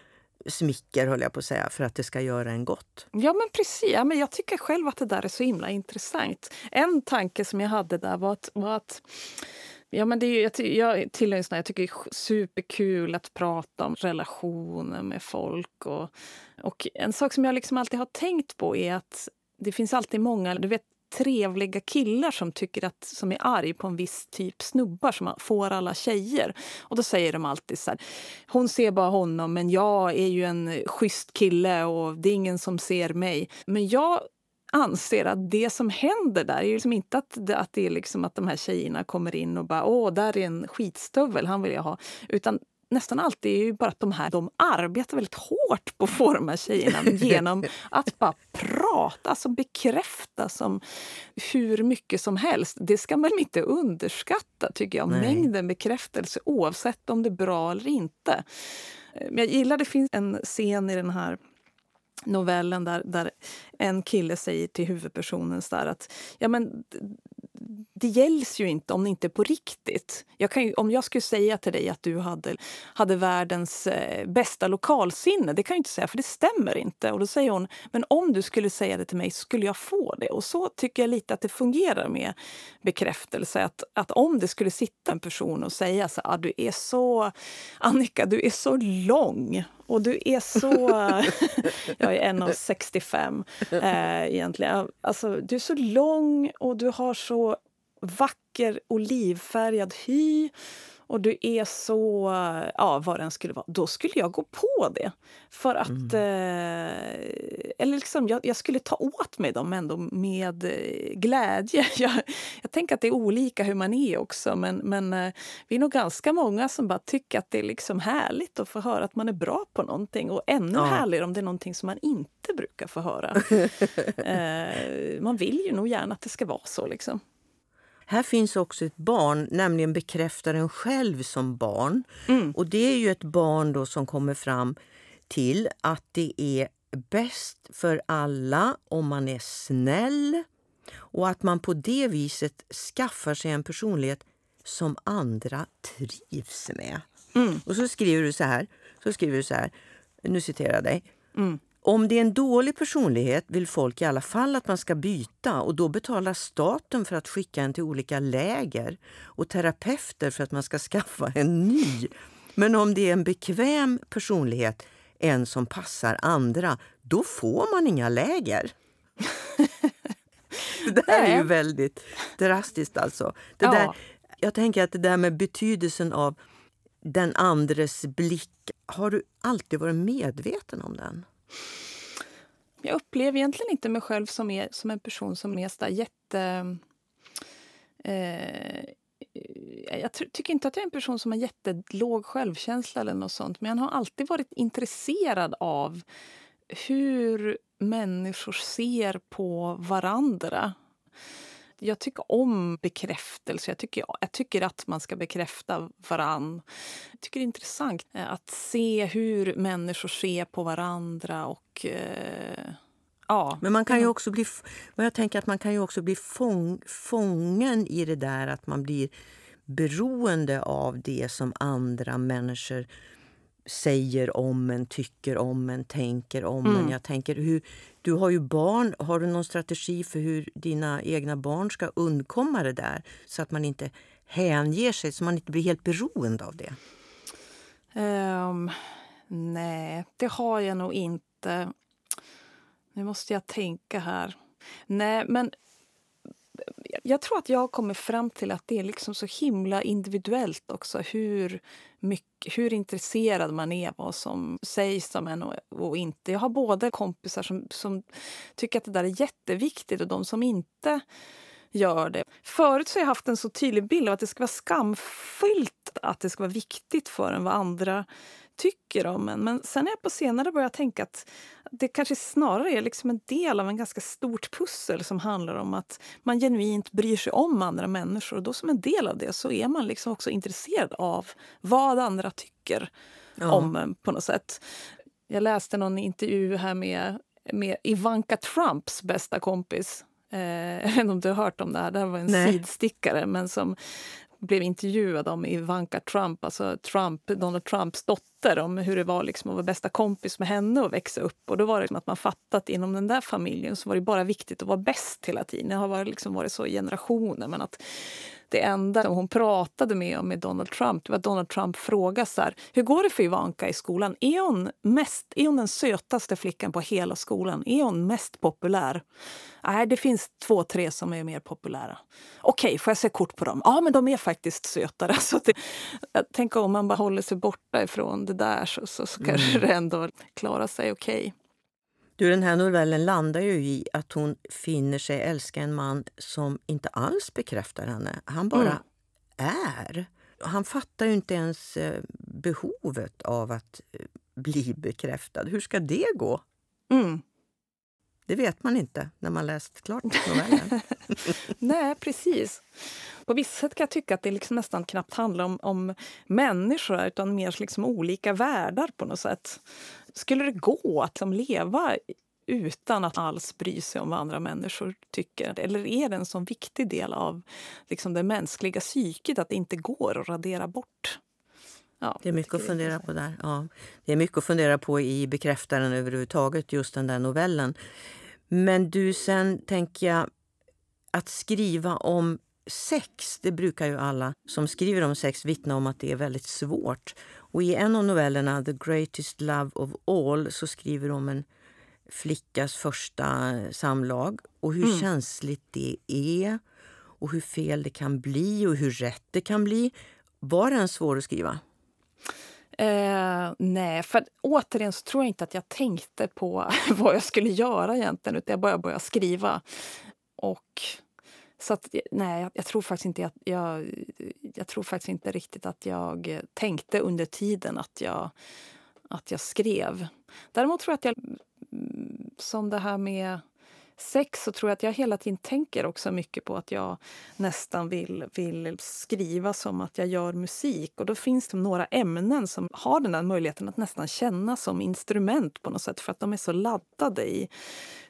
smicker, höll jag på att säga, för att det ska göra en gott. Ja, men precis. Ja, men jag tycker själv att det där är så himla intressant. En tanke som jag hade där var att, var att Ja, men det är, jag, jag tillhör jag tycker det är superkul att prata om relationer med folk. Och, och En sak som jag liksom alltid har tänkt på är att det finns alltid många du vet, trevliga killar som tycker att, som är arg på en viss typ snubbar som får alla tjejer. Och då säger de alltid så här, hon ser bara honom men jag är ju en schysst kille och det är ingen som ser mig. Men jag anser att det som händer där är liksom inte att, att det är liksom att de här tjejerna kommer in och bara åh, där är en skitstövel, han vill jag ha. Utan nästan alltid är ju bara att de här de arbetar väldigt hårt på att här tjejerna genom att bara prata, alltså bekräfta som hur mycket som helst. Det ska man inte underskatta, tycker jag. Nej. Mängden bekräftelse oavsett om det är bra eller inte. Men jag gillar, det finns en scen i den här novellen där, där en kille säger till huvudpersonen så att ja, men, det gälls ju inte om det inte är på riktigt. Jag kan ju, om jag skulle säga till dig att du hade, hade världens eh, bästa lokalsinne, det kan jag inte säga för det stämmer inte. Och då säger hon, men om du skulle säga det till mig skulle jag få det. Och så tycker jag lite att det fungerar med bekräftelse. Att, att om det skulle sitta en person och säga så ah, du är så, Annika, du är så lång och du är så... jag är 1,65 eh, egentligen. Alltså, du är så lång och du har så vacker olivfärgad hy och du är så... Ja, vad den skulle vara. Då skulle jag gå på det. För att... Mm. Eh, eller liksom, jag, jag, skulle ta åt mig dem ändå med eh, glädje. Jag, jag tänker att det är olika hur man är också. Men, men eh, vi är nog ganska många som bara tycker att det är liksom härligt att få höra att man är bra på någonting. Och ännu ja. härligare om det är någonting som man inte brukar få höra. eh, man vill ju nog gärna att det ska vara så. liksom. Här finns också ett barn, nämligen bekräftaren själv som barn. Mm. Och det är ju ett barn då som kommer fram till att det är bäst för alla om man är snäll och att man på det viset skaffar sig en personlighet som andra trivs med. Mm. Och så skriver du så här, så skriver du så här, nu citerar jag dig. Mm. Om det är en dålig personlighet vill folk i alla fall att man ska byta och då betalar staten för att skicka en till olika läger och terapeuter för att man ska skaffa en ny. Men om det är en bekväm personlighet, en som passar andra, då får man inga läger. det där är ju väldigt drastiskt alltså. Det ja. där, jag tänker att det där med betydelsen av den andres blick, har du alltid varit medveten om den? Jag upplever egentligen inte mig själv som, är, som en person som är så jätte... Eh, jag tycker inte att jag är en person som har jättelåg självkänsla eller något sånt. Men jag har alltid varit intresserad av hur människor ser på varandra. Jag tycker om bekräftelse. Jag tycker, jag tycker att man ska bekräfta varann. Jag tycker det är intressant eh, att se hur människor ser på varandra. och... Eh, ja. Men man kan ju också bli, jag tänker att man kan ju också bli fång, fången i det där att man blir beroende av det som andra människor säger om en, tycker om en, tänker om mm. en. Jag tänker, hur, du har ju barn. Har du någon strategi för hur dina egna barn ska undkomma det där? Så att man inte hänger sig, så man inte blir helt beroende av det. Um, nej, det har jag nog inte. Nu måste jag tänka här. Nej, men jag tror att jag har kommit fram till att det är liksom så himla individuellt också hur, mycket, hur intresserad man är av vad som sägs om en och, och, inte. Jag har både kompisar som, som tycker att det där är jätteviktigt och de som inte gör det. Förut så har jag haft en så tydlig bild av att det ska vara skamfyllt att det ska vara viktigt för en vad andra tycker om en. Men sen har jag på senare börjat tänka att det kanske snarare är liksom en del av en ganska stort pussel som handlar om att man genuint bryr sig om andra människor. Och då som en del av det så är man liksom också intresserad av vad andra tycker ja. om en på något sätt. Jag läste någon intervju här med, med Ivanka Trumps bästa kompis Eh, jag vet inte om du har hört om det här, det här var en Nej. sidstickare men som blev intervjuad om Ivanka Trump, alltså Trump, Donald Trumps dotter, om hur det var liksom att vara bästa kompis med henne och växa upp. Och då var det liksom att man fattat att inom den där familjen så var det bara viktigt att vara bäst hela tiden. Det har varit, liksom varit så i generationer. Men att det enda hon pratade med om med Donald Trump det var att Donald Trump frågade så här, hur går det för Ivanka i skolan. Är hon, mest, är hon den sötaste flickan på hela skolan? Är hon mest populär? Nej, det finns två, tre som är mer populära. Okej, får jag se kort på dem? Ja, men de är faktiskt sötare. Så det, tänker om man bara håller sig borta ifrån det där så, så, så kanske mm. det ändå klarar sig okej. Du, den här novellen landar ju i att hon finner sig älska en man som inte alls bekräftar henne. Han bara mm. är. Han fattar ju inte ens eh, behovet av att eh, bli bekräftad. Hur ska det gå? Mm. Det vet man inte när man läst klart novellen. Nej, precis. På vissa sätt kan jag tycka att det liksom nästan knappt handlar om, om människor utan mer liksom olika världar på något sätt. Skulle det gå att liksom leva utan att alls bry sig om vad andra människor tycker? Eller är det en så viktig del av liksom det mänskliga psyket att det inte går att radera bort? Ja, det är mycket att fundera på där. Ja. Det är mycket att fundera på i Bekräftaren överhuvudtaget, just den där novellen. Men du, sen tänker jag att skriva om sex, det brukar ju alla som skriver om sex vittna om att det är väldigt svårt. Och i en av novellerna, The Greatest Love of All, så skriver de om en flickas första samlag och hur mm. känsligt det är och hur fel det kan bli och hur rätt det kan bli. Var den svår att skriva? Eh, nej, för återigen så tror jag inte att jag tänkte på vad jag skulle göra egentligen utan jag bara började skriva. Och så att, eh, nej, jag tror faktiskt inte att jag, jag tror faktiskt inte riktigt att jag tänkte under tiden att jag, att jag skrev. Däremot tror jag att jag, mm, som det här med sex så tror jag att jag hela tiden tänker också mycket på att jag nästan vill, vill skriva som att jag gör musik. Och då finns det några ämnen som har den där möjligheten att nästan känna som instrument på något sätt för att de är så laddade i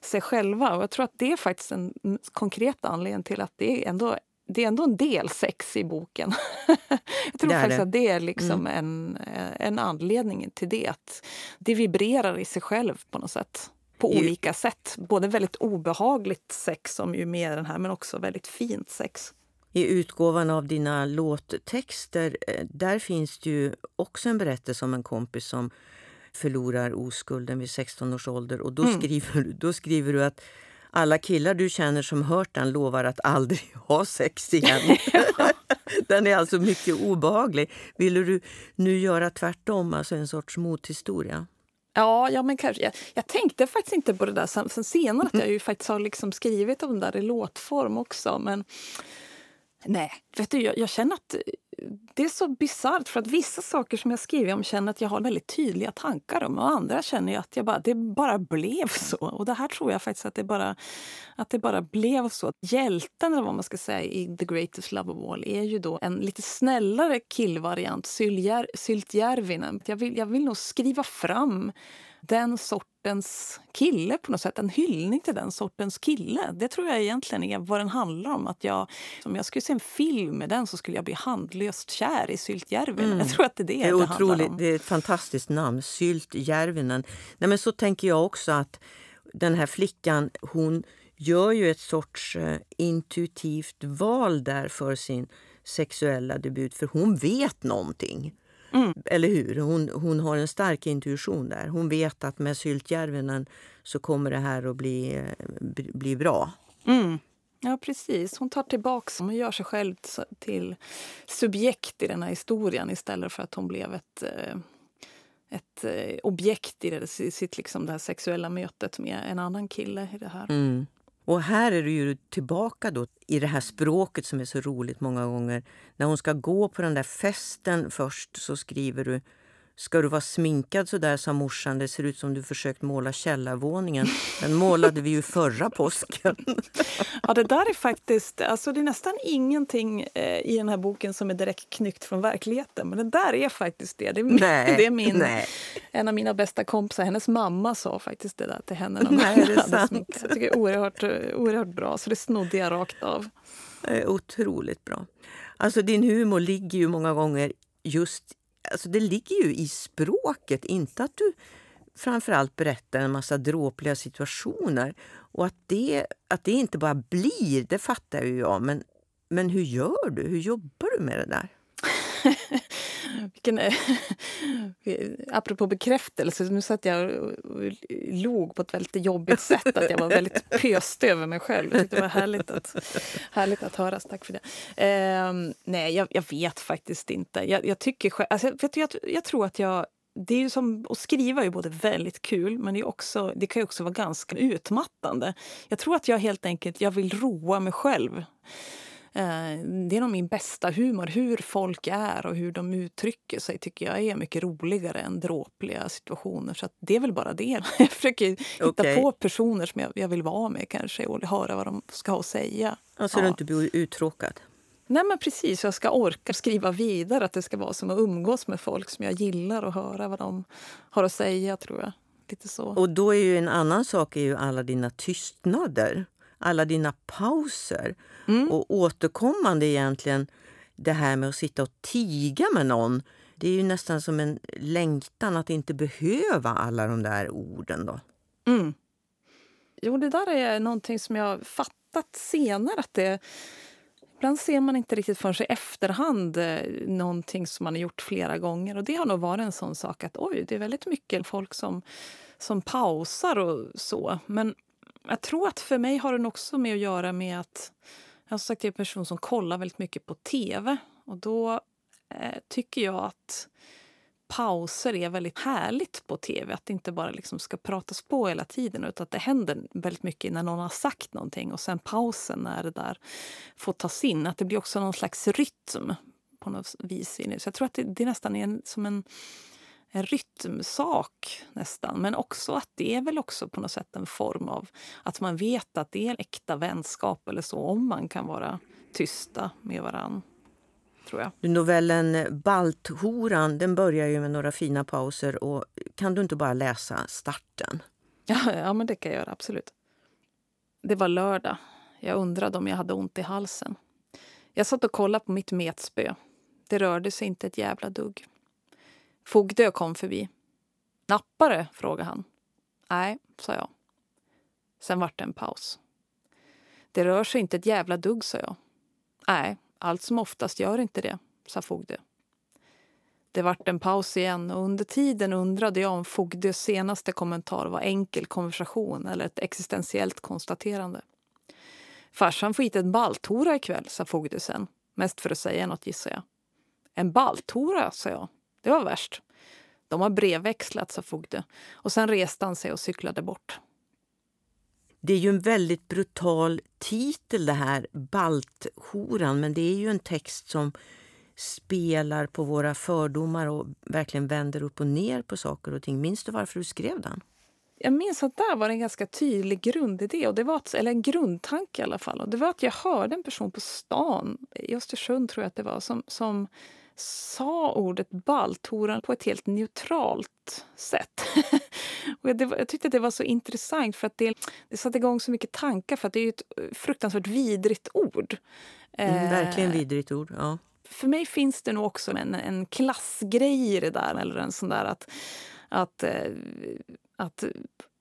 sig själva. Och jag tror att det är faktiskt en konkret anledning till att det är ändå det är ändå en del sex i boken. jag tror faktiskt det. att det är liksom mm. en, en anledning till det. Att det vibrerar i sig själv på något sätt på olika sätt. Både väldigt obehagligt sex, som ju mer den här, men också väldigt fint sex. I utgåvan av dina låttexter eh, där finns det ju också en berättelse om en kompis som förlorar oskulden vid 16 års ålder. Och då, mm. skriver, då skriver du att alla killar du känner som hört den lovar att aldrig ha sex igen. den är alltså mycket obehaglig. Vill du nu göra tvärtom, alltså en sorts mothistoria? Ja, ja men kanske. Jag, jag, tänkte faktiskt inte på det där sen, sen senare. Att jag ju faktiskt har liksom skrivit om det där i låtform också. Men nej, vet du, jag, jag känner att eh, det är så bisarrt för att vissa saker som jag skriver om känner att jag har väldigt tydliga tankar om och andra känner jag att jag bara, det bara blev så. Och det här tror jag faktiskt att det bara, att det bara blev så. Hjälten, eller vad man ska säga, i The Greatest Love of All är ju då en lite snällare killvariant, Syltjärvinen. Jag vill, jag vill nog skriva fram den sortens kille på något sätt. En hyllning till den sortens kille. Det tror jag egentligen är vad den handlar om. Att jag, om jag skulle se en film med den så skulle jag bli handlöst kär i Syltjärvinen. Mm. Jag tror att det är det det, är det otroligt, Det är ett fantastiskt namn, Syltjärvinen. Nej, men så tänker jag också att den här flickan, hon gör ju ett sorts uh, intuitivt val där för sin sexuella debut. För hon vet någonting. Mm. Eller hur? Hon, hon har en stark intuition där. Hon vet att med Syltjärvenen så kommer det här att bli, bli bra. Mm. Ja, precis. Hon tar tillbaka och gör sig själv till subjekt i den här historien istället för att hon blev ett, eh, ett eh, objekt i det, sitt liksom det här sexuella mötet med en annan kille. i det här. Mm. Och här är du ju tillbaka då i det här språket som är så roligt många gånger. När hon ska gå på den där festen först så skriver du Ska du vara sminkad så där, sa morsan. Det ser ut som du försökt måla källarvåningen. Den målade vi ju förra påsken. Ja, det där är faktiskt... Alltså det är nästan ingenting eh, i den här boken som är direkt knyckt från verkligheten. Men det där är faktiskt det. Det är, nej, det är min, nej. en av mina bästa kompisar. Hennes mamma sa faktiskt det där till henne. När nej, det är sant. Jag tycker det är oerhört, oerhört bra. Så det snodde jag rakt av. Otroligt bra. Alltså din humor ligger ju många gånger just alltså det ligger ju i språket, inte att du framförallt berättar en massa dråpliga situationer. Och att det, att det inte bara blir, det fattar ju jag. Men, men hur gör du? Hur jobbar du med det där? Vilken, apropå bekräftelse, nu satt jag och log på ett väldigt jobbigt sätt. Att jag var väldigt pöst över mig själv. det var härligt att, härligt att höras. Tack för det. Eh, nej, jag, jag, vet faktiskt inte. Jag, jag tycker alltså, vet du, jag, jag tror att jag det är ju som, att skriva är både väldigt kul men det, är också, det kan ju också vara ganska utmattande. Jag tror att jag helt enkelt jag vill roa mig själv. Eh, det är nog min bästa humor. Hur folk är och hur de uttrycker sig tycker jag är mycket roligare än dråpliga situationer. Så det är väl bara det. Jag försöker hitta okay. på personer som jag, jag, vill vara med kanske och höra vad de ska ha att säga. Alltså ja. du inte blir uttråkad? Nej men precis, jag ska orka skriva vidare. Att det ska vara som att umgås med folk som jag gillar och höra vad de har att säga tror jag. Lite så. Och då är ju en annan sak är ju alla dina tystnader alla dina pauser. Mm. Och återkommande egentligen det här med att sitta och tiga med någon. Det är ju nästan som en längtan att inte behöva alla de där orden. då. Mm. Jo, det där är någonting som jag har fattat senare. att det Ibland ser man inte riktigt för sig i efterhand eh, någonting som man har gjort flera gånger. Och Det har nog varit en sån sak att oj, det är väldigt mycket folk som, som pausar och så. Men jag tror att för mig har den också med att göra med att Jag har sagt, jag är en person som kollar väldigt mycket på tv. Och då eh, tycker jag att pauser är väldigt härligt på tv. Att det inte bara liksom ska pratas på hela tiden utan att det händer väldigt mycket när någon har sagt någonting och sen pausen när det där får tas in. Att det blir också någon slags rytm på något vis. Så jag tror att det, det nästan är en, som en, en rytmsak nästan. Men också att det är väl också på något sätt en form av att man vet att det är en äkta vänskap eller så om man kan vara tysta med varann tror jag. Novellen Balthoran den börjar ju med några fina pauser. Och kan du inte bara läsa starten? Ja, ja men det kan jag göra. Absolut. Det var lördag. Jag undrade om jag hade ont i halsen. Jag satt och kollade på mitt metspö. Det rörde sig inte ett jävla dugg. Fogdö kom förbi. Nappare? frågade han. Nej, sa jag. Sen vart det en paus. Det rör sig inte ett jävla dugg, sa jag. Nej, allt som oftast gör inte det, sa Fogdö. Det vart en paus igen och under tiden undrade jag om Fogdös senaste kommentar var enkel konversation eller ett existentiellt konstaterande. Farsan får hit en balthora ikväll, sa Fogdö sen. Mest för att säga något gissar jag. En balthora, sa jag. Det var värst. De har brevväxlat, sa Fogde. Och sen reste han sig och cyklade bort. Det är ju en väldigt brutal titel det här, Balthoran, men det är ju en text som spelar på våra fördomar och verkligen vänder upp och ner på saker och ting. Minns du varför du skrev den? Jag minns att där var en ganska tydlig grundidé, och det var att, eller en grundtanke i alla fall. Och det var att jag hörde en person på stan, i Östersund tror jag att det var, som, som sa ordet balthoran på ett helt neutralt sätt. och det, jag tyckte det var så intressant för att det, det satte igång så mycket tankar för att det är ett fruktansvärt vidrigt ord. Mm, verkligen vidrigt ord, ja. För mig finns det nog också en, en klassgrej i det där, eller en sån där att, att, eh, att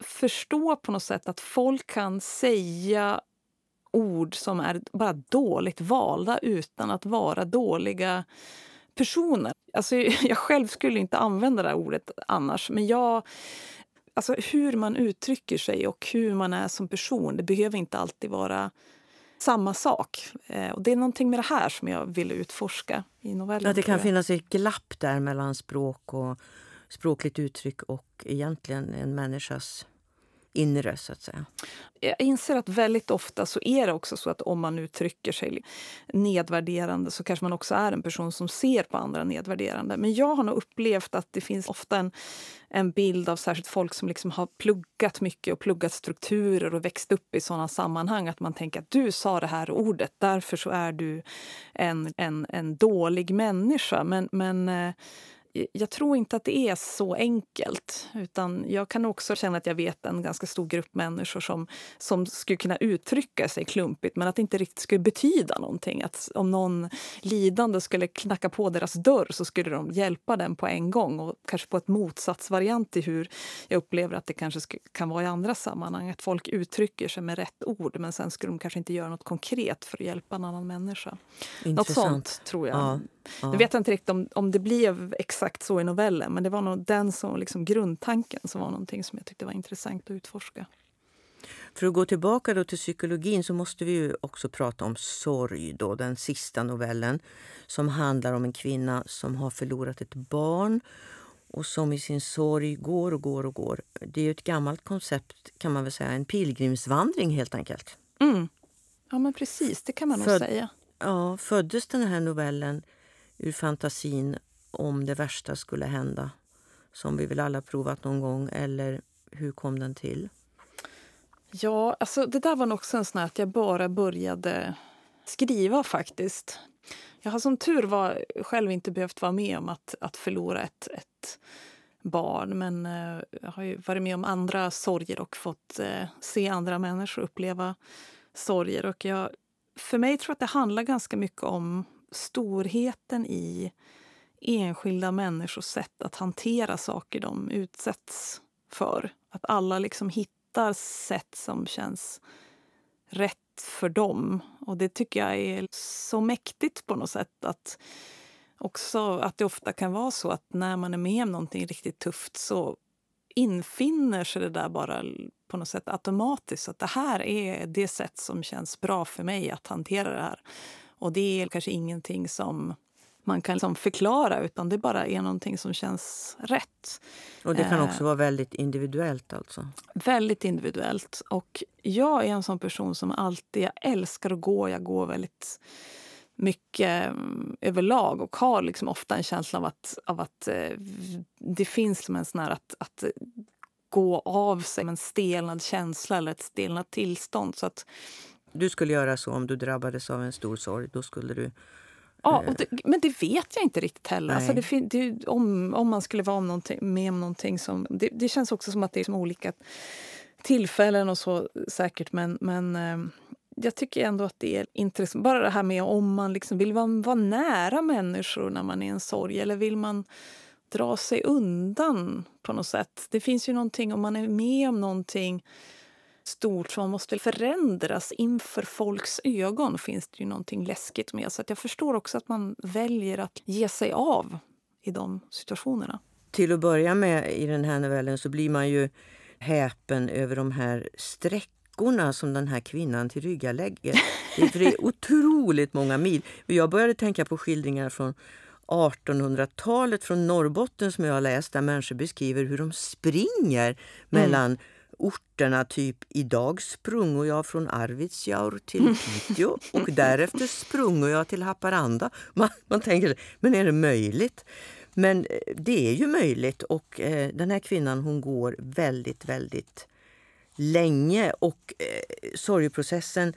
förstå på något sätt att folk kan säga ord som är bara dåligt valda utan att vara dåliga personer. Alltså, jag själv skulle inte använda det här ordet annars, men jag... Alltså, hur man uttrycker sig och hur man är som person, det behöver inte alltid vara samma sak. Eh, och det är någonting med det här som jag vill utforska i novellen. Ja, det kan finnas ett glapp där mellan språk och språkligt uttryck och egentligen en människas inre, så att säga. Jag inser att väldigt ofta så är det också så att om man uttrycker sig nedvärderande så kanske man också är en person som ser på andra nedvärderande. Men jag har nog upplevt att det finns ofta en, en bild av särskilt folk som liksom har pluggat mycket och pluggat strukturer och växt upp i såna sammanhang att man tänker att du sa det här ordet, därför så är du en, en, en dålig människa. Men, men eh, jag tror inte att det är så enkelt. Utan Jag kan också känna att jag vet en ganska stor grupp människor som, som skulle kunna uttrycka sig klumpigt men att det inte riktigt skulle betyda någonting. Att om någon lidande skulle knacka på deras dörr så skulle de hjälpa den på en gång och kanske på ett motsatsvariant till hur jag upplever att det kanske kan vara i andra sammanhang. Att folk uttrycker sig med rätt ord men sen skulle de kanske inte göra något konkret för att hjälpa en annan människa. Intressant. Något sånt tror jag. Ja. Ja. Nu vet jag inte riktigt om, om det blev exakt så i novellen men det var nog den som liksom grundtanken som var någonting som jag tyckte var intressant att utforska. För att gå tillbaka då till psykologin så måste vi ju också prata om sorg, då, den sista novellen som handlar om en kvinna som har förlorat ett barn och som i sin sorg går och går och går. Det är ett gammalt koncept, kan man väl säga, en pilgrimsvandring helt enkelt. Mm. Ja men precis, det kan man nog säga. Ja, föddes den här novellen ur fantasin om det värsta skulle hända som vi väl alla provat någon gång, eller hur kom den till? Ja, alltså det där var nog också en sån att jag bara började skriva faktiskt. Jag har som tur var själv inte behövt vara med om att, att förlora ett, ett barn men eh, jag har ju varit med om andra sorger och fått eh, se andra människor uppleva sorger. Och jag, för mig tror jag att det handlar ganska mycket om storheten i enskilda människors sätt att hantera saker de utsätts för. Att alla liksom hittar sätt som känns rätt för dem. Och det tycker jag är så mäktigt på något sätt. att också att det ofta kan vara så att när man är med om någonting riktigt tufft så infinner sig det där bara på något sätt automatiskt att det här är det sätt som känns bra för mig att hantera det här. Och det är kanske ingenting som man kan liksom förklara utan det bara är någonting som känns rätt. Och det kan också eh, vara väldigt individuellt alltså? Väldigt individuellt. Och jag är en sån person som alltid, jag älskar att gå, jag går väldigt mycket um, överlag och har liksom ofta en känsla av att, av att uh, det finns en sån här att, att gå av sig, en stelnad känsla eller ett stelnat tillstånd. Så att, du skulle göra så om du drabbades av en stor sorg? Då skulle du Ja, det, men det vet jag inte riktigt heller. Alltså det, det, om, om man skulle vara om med om någonting som... Det, det, känns också som att det är som olika tillfällen och så säkert. Men, men eh, jag tycker ändå att det är intressant. Bara det här med om man liksom vill vara, vara nära människor när man är i en sorg eller vill man dra sig undan på något sätt. Det finns ju någonting om man är med om någonting stort som måste förändras inför folks ögon finns det ju någonting läskigt med. Så jag förstår också att man väljer att ge sig av i de situationerna. Till att börja med i den här novellen så blir man ju häpen över de här sträckorna som den här kvinnan tillryggalägger. Det är otroligt många mil. Jag började tänka på skildringar från 1800-talet från Norrbotten som jag har läst där människor beskriver hur de springer mellan mm orterna typ idag sprungo jag från Arvidsjaur till Piteå och därefter sprungo jag till Haparanda. Man, man tänker, men är det möjligt? Men eh, det är ju möjligt och eh, den här kvinnan hon går väldigt, väldigt länge och eh, sorgeprocessen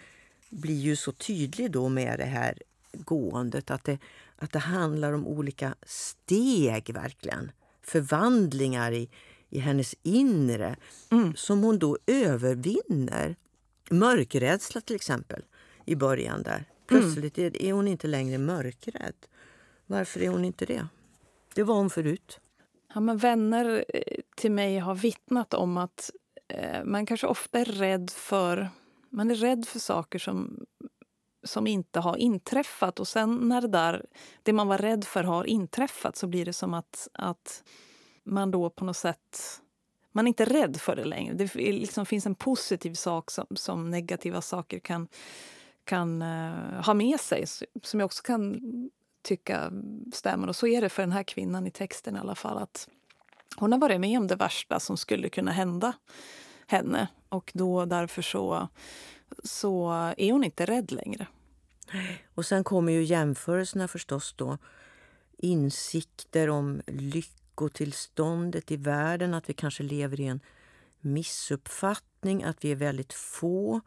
blir ju så tydlig då med det här gåendet att det, att det handlar om olika steg verkligen. Förvandlingar i, i hennes inre mm. som hon då övervinner. Mörkrädsla till exempel i början där. Plötsligt mm. är hon inte längre mörkrädd. Varför är hon inte det? Det var hon förut. Ja, men vänner eh, till mig har vittnat om att eh, man kanske ofta är rädd för man är rädd för saker som, som inte har inträffat. Och sen när det, där, det man var rädd för har inträffat så blir det som att, att man då på något sätt... Man är inte rädd för det längre. Det liksom finns en positiv sak som, som negativa saker kan, kan uh, ha med sig som jag också kan tycka stämmer. Och så är det för den här kvinnan i texten i alla fall. att Hon har varit med om det värsta som skulle kunna hända henne och då därför så, så är hon inte rädd längre. Och sen kommer ju jämförelserna förstås då. Insikter om lycka lyckotillståndet i världen, att vi kanske lever i en missuppfattning, att vi är väldigt få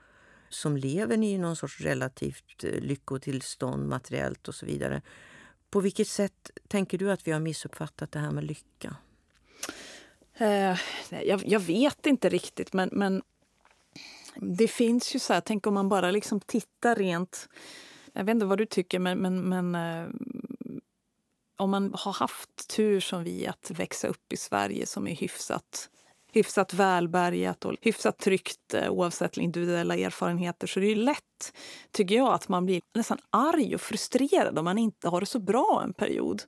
som lever i någon sorts relativt eh, lyckotillstånd materiellt och så vidare. På vilket sätt tänker du att vi har missuppfattat det här med lycka? Eh, jag, jag, vet inte riktigt, men, men det finns ju så här, tänk om man bara liksom tittar rent... Jag vet inte vad du tycker, men, men, men eh, om man har haft tur som vi att växa upp i Sverige som är hyfsat hyfsat välbärgat och hyfsat tryggt eh, oavsett individuella erfarenheter så det är lätt, tycker jag, att man blir nästan arg och frustrerad om man inte har det så bra en period.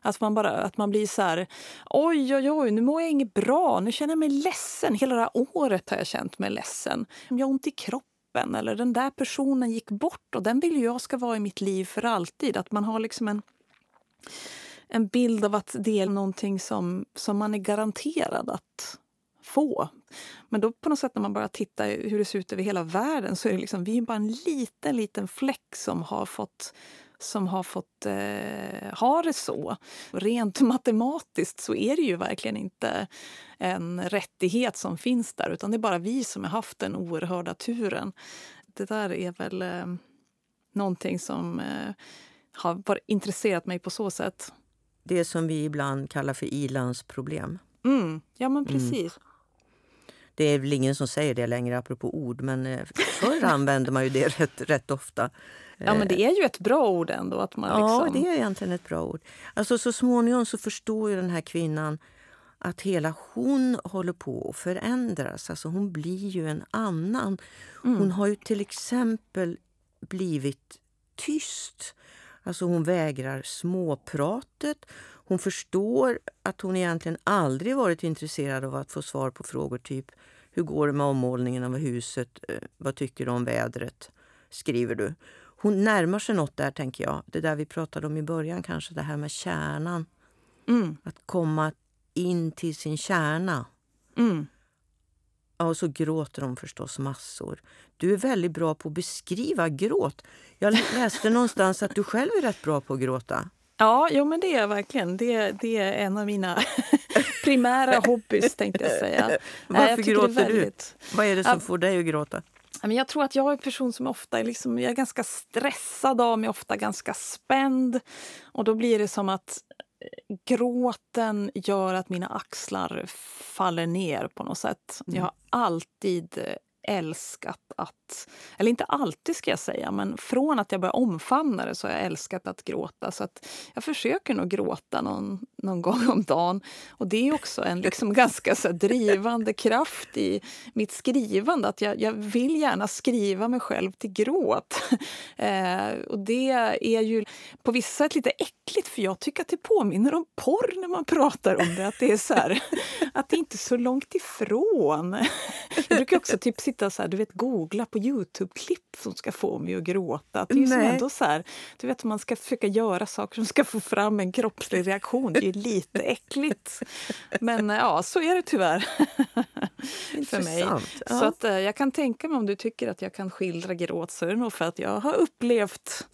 Att man, bara, att man blir så här, oj, oj, oj, nu mår jag inget bra, nu känner jag mig ledsen. Hela det här året har jag känt mig ledsen. Jag har ont i kroppen eller den där personen gick bort och den vill jag ska vara i mitt liv för alltid. Att man har liksom en en bild av att det är någonting som, som man är garanterad att få. Men då på något sätt när man bara tittar hur det ser ut över hela världen så är det liksom, vi är bara en liten, liten fläck som har fått som har fått eh, ha det så. Rent matematiskt så är det ju verkligen inte en rättighet som finns där utan det är bara vi som har haft den oerhörda turen. Det där är väl eh, någonting som eh, har intresserat mig på så sätt. Det som vi ibland kallar för ilandsproblem. Mm, ja, men mm. precis. Mm. Det är väl ingen som säger det längre, apropå ord, men eh, förr använde man ju det rätt, rätt ofta. Ja, men det är ju ett bra ord ändå. Att man liksom... Ja, det är egentligen ett bra ord. Alltså, så småningom så förstår ju den här kvinnan att hela hon håller på att förändras. Alltså, hon blir ju en annan. Mm. Hon har ju till exempel blivit tyst. Alltså hon vägrar småpratet. Hon förstår att hon egentligen aldrig varit intresserad av att få svar på frågor typ Hur går det med ommålningen av huset? Eh, vad tycker du om vädret? Skriver du. Hon närmar sig något där, tänker jag. Det där vi pratade om i början, kanske det här med kärnan. Mm. Att komma in till sin kärna. Mm. Ja, och så gråter de förstås massor. Du är väldigt bra på att beskriva gråt. Jag läste någonstans att du själv är rätt bra på att gråta. Ja, jo, men det är jag verkligen. Det, det är en av mina primära hobbys, tänkte jag säga. Varför jag gråter väldigt... du? Vad är det som Ja. får dig att gråta? Jag tror att jag är en person som ofta är, liksom, jag är ganska stressad av mig, ofta ganska spänd. Och då blir det som att gråten gör att mina axlar faller ner på något sätt. Mm. Jag har alltid eh, älskat att, eller inte alltid ska jag säga, men från att jag började omfamna det så har jag älskat att gråta. Så att jag försöker nog gråta någon, någon gång om dagen. Och det är också en liksom ganska så drivande kraft i mitt skrivande. Att jag, jag vill gärna skriva mig själv till gråt. Eh, och det är ju på vissa sätt lite äckligt för jag tycker att det påminner om porr när man pratar om det. Att det är så här, att det inte är så långt ifrån. Jag brukar också typ sitta så här, du vet, googla på Youtube-klipp som ska få mig att gråta. Det är ju ändå så här, du vet man ska försöka göra saker som ska få fram en kroppslig reaktion. Det är ju lite äckligt. Men eh, ja, så är det tyvärr. för mig. Ja. Så att, eh, jag kan tänka mig om du tycker att jag kan skildra gråt så är det nog för att jag har upplevt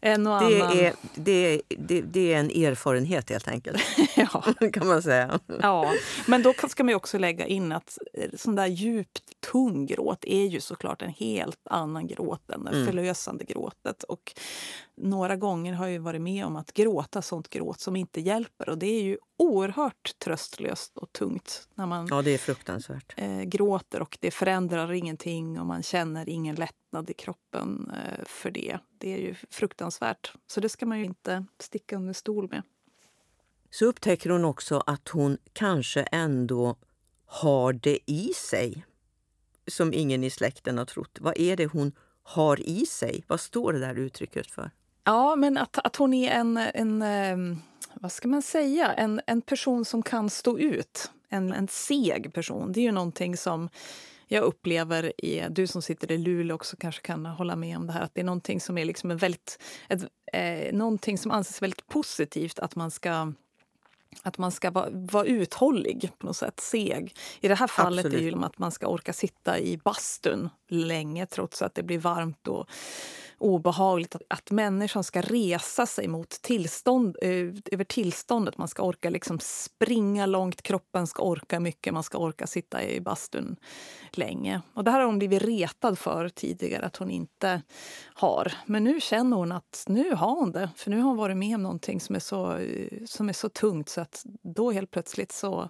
en och det, annan... är, det, det, det är en erfarenhet helt enkelt, ja. kan man säga. Ja, men då ska man också lägga in att eh, sån där djupt tung gråt är ju såklart en helt annan gråt än det Mm. förlösande gråtet. Och några gånger har jag ju varit med om att gråta sånt gråt som inte hjälper och det är ju oerhört tröstlöst och tungt när man Ja, det är fruktansvärt. eh, gråter och det förändrar ingenting och man känner ingen lättnad i kroppen eh, för det. Det är ju fruktansvärt. Så det ska man ju inte sticka under stol med. Så upptäcker hon också att hon kanske ändå har det i sig som ingen i släkten har trott. Vad är det hon har i sig? Vad står det där uttrycket för? Ja, men att, att hon är en, en ehm, vad ska man säga, en, en person som kan stå ut. En, en seg person. Det är ju någonting som jag upplever, i, du som sitter i Luleå också kanske kan hålla med om det här, att det är någonting som är liksom en väldigt, ett, eh, som anses väldigt positivt, att man ska att man ska vara, vara uthållig, på något sätt, seg. I det här fallet är det Absolut. ju att man ska orka sitta i bastun länge trots att det blir varmt och obehagligt. Att, att människan ska resa sig mot tillstånd, eh, över tillståndet. Man ska orka liksom springa långt, kroppen ska orka mycket, man ska orka sitta i bastun länge. Och det här har hon blivit retad för tidigare att hon inte har. Men nu känner hon att nu har hon det. För nu har hon varit med om någonting som är så, eh, som är så tungt så att då helt plötsligt så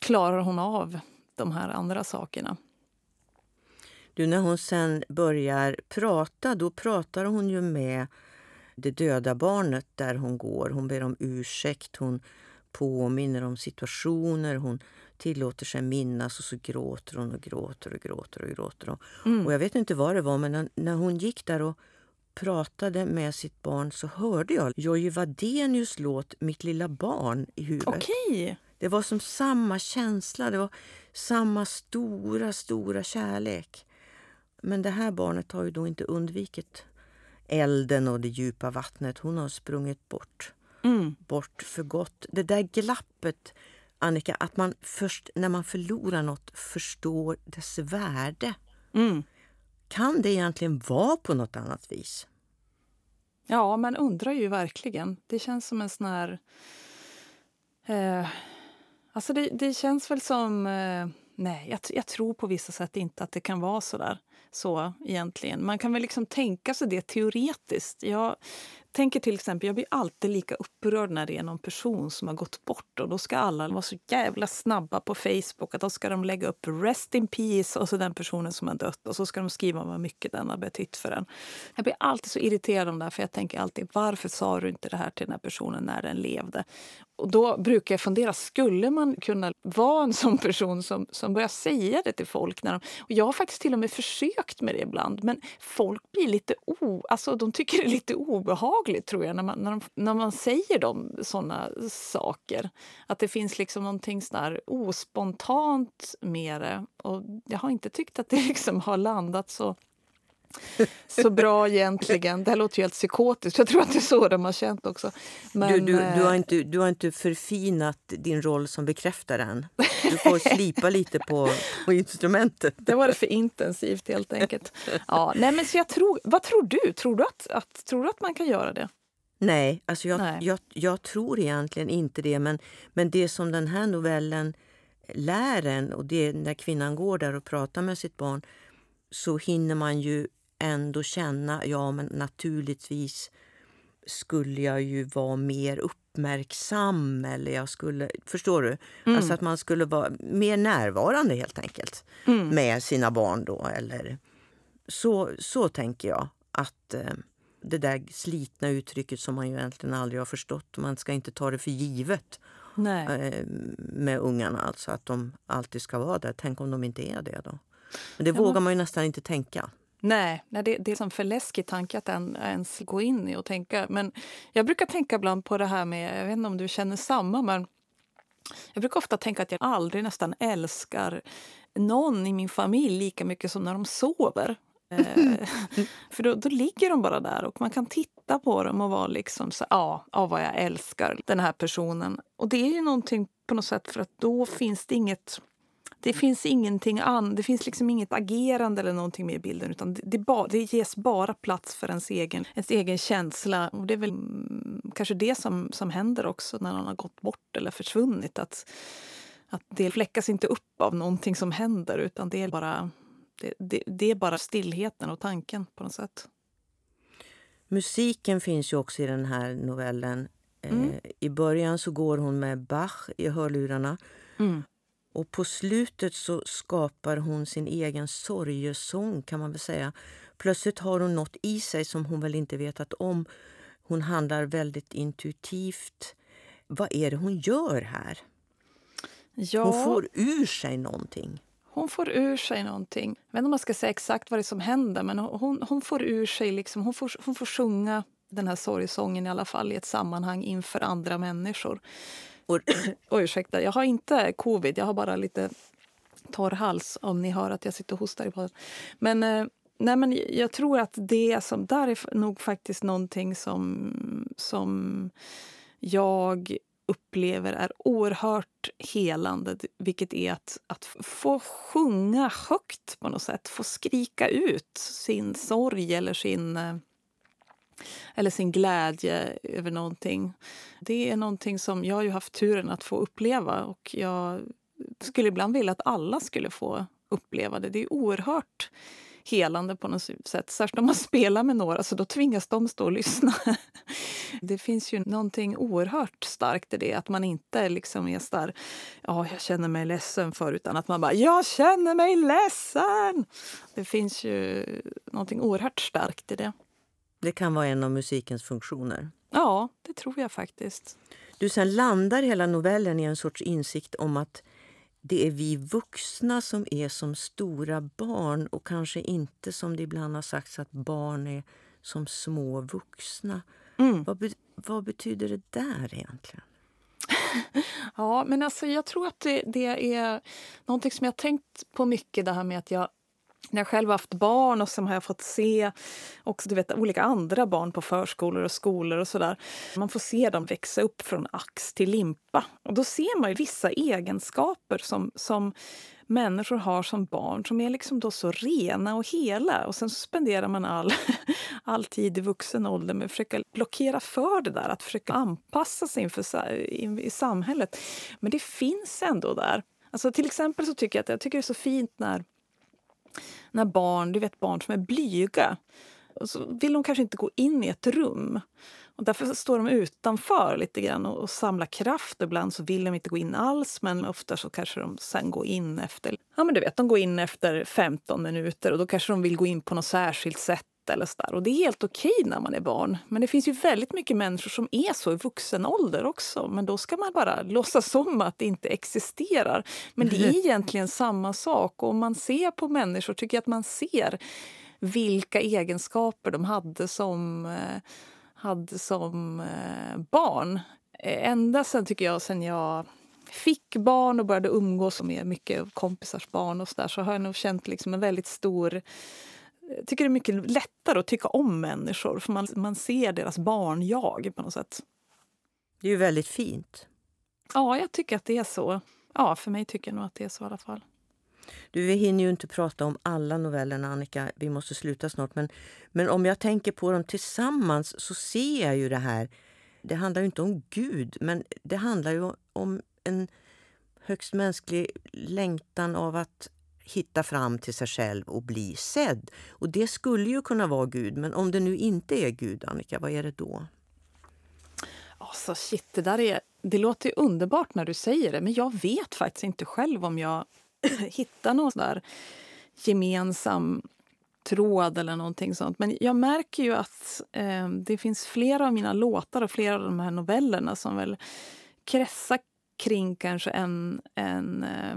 klarar hon av de här andra sakerna. Du, när hon sen börjar prata, då pratar hon ju med det döda barnet där hon går. Hon ber om ursäkt, hon påminner om situationer, hon tillåter sig minnas och så gråter hon och gråter och gråter och gråter. Och, Mm. och jag vet inte vad det var, men när, när hon gick där och pratade med sitt barn så hörde jag Jojje Wadenius låt Mitt lilla barn i huvudet. Okej. Det var som samma känsla, det var samma stora, stora kärlek. Men det här barnet har ju då inte undvikit elden och det djupa vattnet. Hon har sprungit bort, Mm. bort för gott. Det där glappet, Annika, att man först när man förlorar något förstår dess värde. Mm. Kan det egentligen vara på något annat vis? Ja, man undrar ju verkligen. Det känns som en sån här... Eh, alltså det, det känns väl som... Eh, nej, jag, jag tror på vissa sätt inte att det kan vara så där. Så egentligen. Man kan väl liksom tänka sig det teoretiskt. Jag tänker till exempel, jag blir alltid lika upprörd när det är någon person som har gått bort och då ska alla vara så jävla snabba på Facebook att då ska de lägga upp “Rest in peace” och så den personen som har dött och så ska de skriva vad mycket den har betytt för en. Jag blir alltid så irriterad om det här, för jag tänker alltid varför sa du inte det här till den här personen när den levde? Och då brukar jag fundera, skulle man kunna vara en sån person som, som börjar säga det till folk? När de, och jag har faktiskt till och med försökt med det ibland, men folk blir lite o, alltså de tycker det är lite obehagligt tror jag när man, när, de, när man säger dem såna saker. Att det finns liksom någonting sådär ospontant med det. Och jag har inte tyckt att det liksom har landat så så bra egentligen. Det här låter ju helt psykotiskt. Jag tror att det är så de har känt också. Men, du, du, du, har eh, inte, du har inte förfinat din roll som bekräftare än. Du får slipa lite på, på instrumentet. Det var det för intensivt helt enkelt. Ja, nej, men så jag tror, vad tror du? Tror du att, att, tror du att man kan göra det? Nej, alltså jag, nej. Jag, jag tror egentligen inte det. Men, men det som den här novellen lär en, och det när kvinnan går där och pratar med sitt barn så hinner man ju ändå känna, ja men naturligtvis skulle jag ju vara mer uppmärksam eller jag skulle, förstår du? Mm. Alltså att man skulle vara mer närvarande helt enkelt mm. med sina barn då eller så, så tänker jag att eh, det där slitna uttrycket som man ju egentligen aldrig har förstått, man ska inte ta det för givet eh, med ungarna, alltså att de alltid ska vara där. Tänk om de inte är det då? Men det ja, vågar man ju nästan inte tänka. Nej, nej det, det är en för läskig tanke att ens gå in i och tänka. Men jag brukar tänka ibland på det här med, jag vet inte om du känner samma, men jag brukar ofta tänka att jag aldrig nästan älskar någon i min familj lika mycket som när de sover. Eh, för då, då ligger de bara där och man kan titta på dem och vara liksom så ja, ja, vad jag älskar den här personen. Och det är ju någonting på något sätt för att då finns det inget det finns ingenting an, det finns liksom inget agerande eller någonting med i bilden utan det, det, ba, det ges bara plats för ens egen, ens egen känsla. Och det är väl mm, kanske det som, som händer också när någon har gått bort eller försvunnit. Att, att det fläckas inte upp av någonting som händer utan det är bara, det, det, det är bara stillheten och tanken på något sätt. Musiken finns ju också i den här novellen. Mm. Eh, I början så går hon med Bach i hörlurarna. Mm. Och på slutet så skapar hon sin egen sorgesång kan man väl säga. Plötsligt har hon något i sig som hon väl inte vetat om. Hon handlar väldigt intuitivt. Vad är det hon gör här? Ja, hon får ur sig någonting. Hon får ur sig någonting. Jag vet inte om man ska säga exakt vad det är som händer men hon, hon får ur sig, liksom, hon, får, hon får sjunga den här sorgsången i alla fall i ett sammanhang inför andra människor. Och, och ursäkta, jag har inte covid, jag har bara lite torr hals om ni hör att jag sitter och hostar i podden. Men, eh, nej, men jag tror att det som, där är nog faktiskt någonting som, som jag upplever är oerhört helande, vilket är att, att få sjunga högt på något sätt, få skrika ut sin sorg eller sin eh, eller sin glädje över någonting. Det är någonting som jag har ju haft turen att få uppleva och jag skulle ibland vilja att alla skulle få uppleva det. Det är oerhört helande på något sätt. Särskilt om man spelar med några, så då tvingas de stå och lyssna. Det finns ju någonting oerhört starkt i det, att man inte liksom är så där, ja, jag känner mig ledsen för, utan att man bara, jag känner mig ledsen! Det finns ju någonting oerhört starkt i det. Det kan vara en av musikens funktioner. Ja, det tror jag faktiskt. Du, sen landar hela novellen i en sorts insikt om att det är vi vuxna som är som stora barn och kanske inte som det ibland har sagts att barn är som små vuxna. Mm. Vad, be vad betyder det där egentligen? ja, men alltså jag tror att det, det är någonting som jag tänkt på mycket, det här med att jag när jag själv har haft barn och sen har jag fått se också, du vet, olika andra barn på förskolor och skolor och sådär. Man får se dem växa upp från ax till limpa. Och då ser man ju vissa egenskaper som, som människor har som barn som är liksom då så rena och hela. Och sen så spenderar man all, all tid i vuxen ålder med att försöka blockera för det där, att försöka anpassa sig inför, i samhället. Men det finns ändå där. Alltså till exempel så tycker jag att jag tycker det är så fint när när barn, du vet barn som är blyga, och så vill de kanske inte gå in i ett rum. Och därför står de utanför lite grann och, och samlar kraft. Ibland så vill de inte gå in alls, men ofta så kanske de sen går in efter... Ja, men du vet, de går in efter 15 minuter och då kanske de vill gå in på något särskilt sätt eller så där. Och det är helt okej när man är barn. Men det finns ju väldigt mycket människor som är så i vuxen ålder också. Men då ska man bara låtsas om att det inte existerar. Men det är egentligen samma sak. Och om man ser på människor tycker jag att man ser vilka egenskaper de hade som, eh, hade som eh, barn. Eh, ända sen, tycker jag, sen jag fick barn och började umgås med mycket kompisars barn och så, där, så har jag nog känt liksom en väldigt stor jag tycker det är mycket lättare att tycka om människor för man, man ser deras barn-jag på något sätt. Det är ju väldigt fint. Ja, jag tycker att det är så. Ja, för mig tycker jag nog att det är så i alla fall. Du, vi hinner ju inte prata om alla novellerna, Annika. Vi måste sluta snart. Men, men om jag tänker på dem tillsammans så ser jag ju det här. Det handlar ju inte om Gud, men det handlar ju om en högst mänsklig längtan av att hitta fram till sig själv och bli sedd. Och det skulle ju kunna vara Gud, men om det nu inte är Gud, Annika, vad är det då? Alltså shit, det där är... Det låter underbart när du säger det, men jag vet faktiskt inte själv om jag hittar någon där gemensam tråd eller någonting sånt. Men jag märker ju att eh, det finns flera av mina låtar och flera av de här novellerna som väl kretsar kring kanske en, en eh,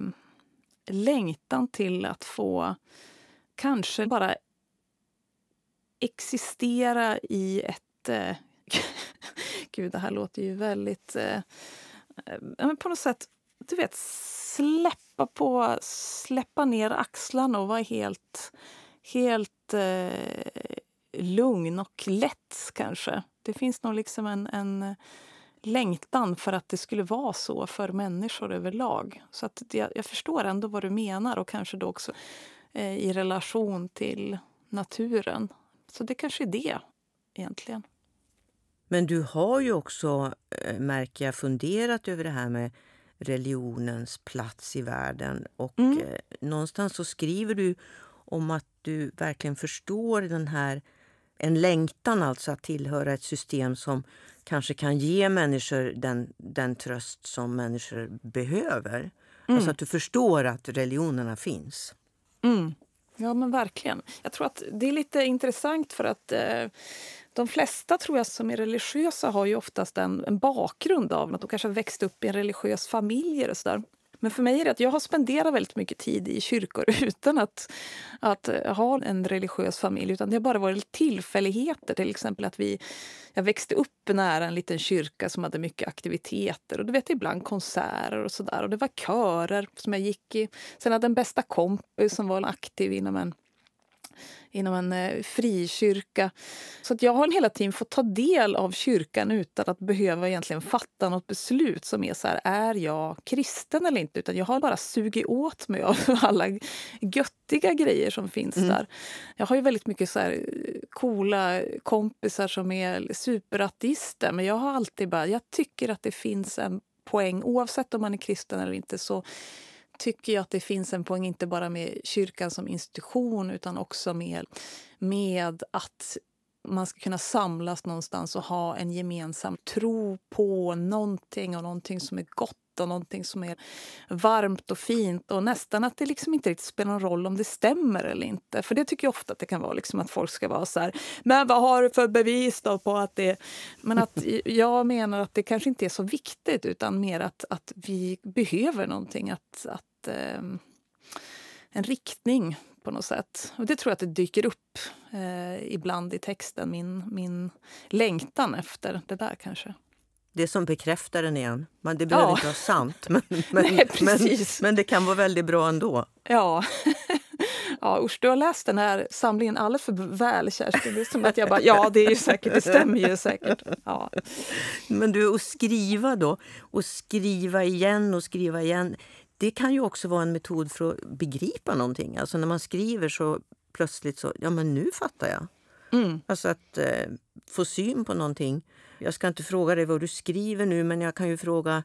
längtan till att få kanske bara existera i ett... Eh, Gud, det här låter ju väldigt... Eh, eh men på något sätt, du vet, släppa på, släppa ner axlarna och vara helt, helt eh, lugn och lätt kanske. Det finns nog liksom en, en längtan för att det skulle vara så för människor överlag. Så att jag, jag förstår ändå vad du menar och kanske då också eh, i relation till naturen. Så det kanske är det egentligen. Men du har ju också, eh, märker jag, funderat över det här med religionens plats i världen. Och mm. eh, någonstans så skriver du om att du verkligen förstår den här en längtan alltså att tillhöra ett system som kanske kan ge människor den, den tröst som människor behöver. Mm. Alltså att du förstår att religionerna finns. Mm. Ja, men verkligen. Jag tror att det är lite intressant för att eh, de flesta tror jag som är religiösa har ju oftast en, en bakgrund av att de kanske har växt upp i en religiös familj. Och så där. Men för mig är det att jag har spenderat väldigt mycket tid i kyrkor utan att, att eh, ha en religiös familj. Utan det har bara varit tillfälligheter. Till exempel att vi, jag växte upp nära en liten kyrka som hade mycket aktiviteter. Och du vet, ibland konserter och sådär. Och det var körer som jag gick i. Sen hade jag en bästa kompis som var aktiv inom en inom en eh, frikyrka. Så att jag har hela tiden fått ta del av kyrkan utan att behöva egentligen fatta något beslut som är så här, är jag kristen eller inte? Utan jag har bara sugit åt mig av alla göttiga grejer som finns mm. där. Jag har ju väldigt mycket så här eh, coola kompisar som är superateister men jag har alltid bara, jag tycker att det finns en poäng oavsett om man är kristen eller inte så tycker jag att det finns en poäng inte bara med kyrkan som institution utan också med, med att man ska kunna samlas någonstans och ha en gemensam tro på någonting och någonting som är gott och någonting som är varmt och fint. Och nästan att det liksom inte riktigt spelar någon roll om det stämmer eller inte. För det tycker jag ofta att det kan vara, liksom att folk ska vara så här, men vad har du för bevis då på att det... Men att jag menar att det kanske inte är så viktigt utan mer att, att vi behöver någonting att, att eh, en riktning på något sätt. Och det tror jag att det dyker upp eh, ibland i texten, min, min längtan efter det där kanske. Det som bekräftar den igen. Men det behöver ja. inte vara sant, men, men, Nej, men, men, det kan vara väldigt bra ändå. Ja. Ja, usch, du har läst den här samlingen alldeles för väl, Kerstin. Det är som att jag bara, ja, det är ju säkert, det stämmer ju säkert. Ja. Men du, att skriva då, och skriva igen och skriva igen det kan ju också vara en metod för att begripa någonting. Alltså när man skriver så plötsligt så, ja men nu fattar jag. Mm. Alltså att eh, få syn på någonting. Jag ska inte fråga dig vad du skriver nu men jag kan ju fråga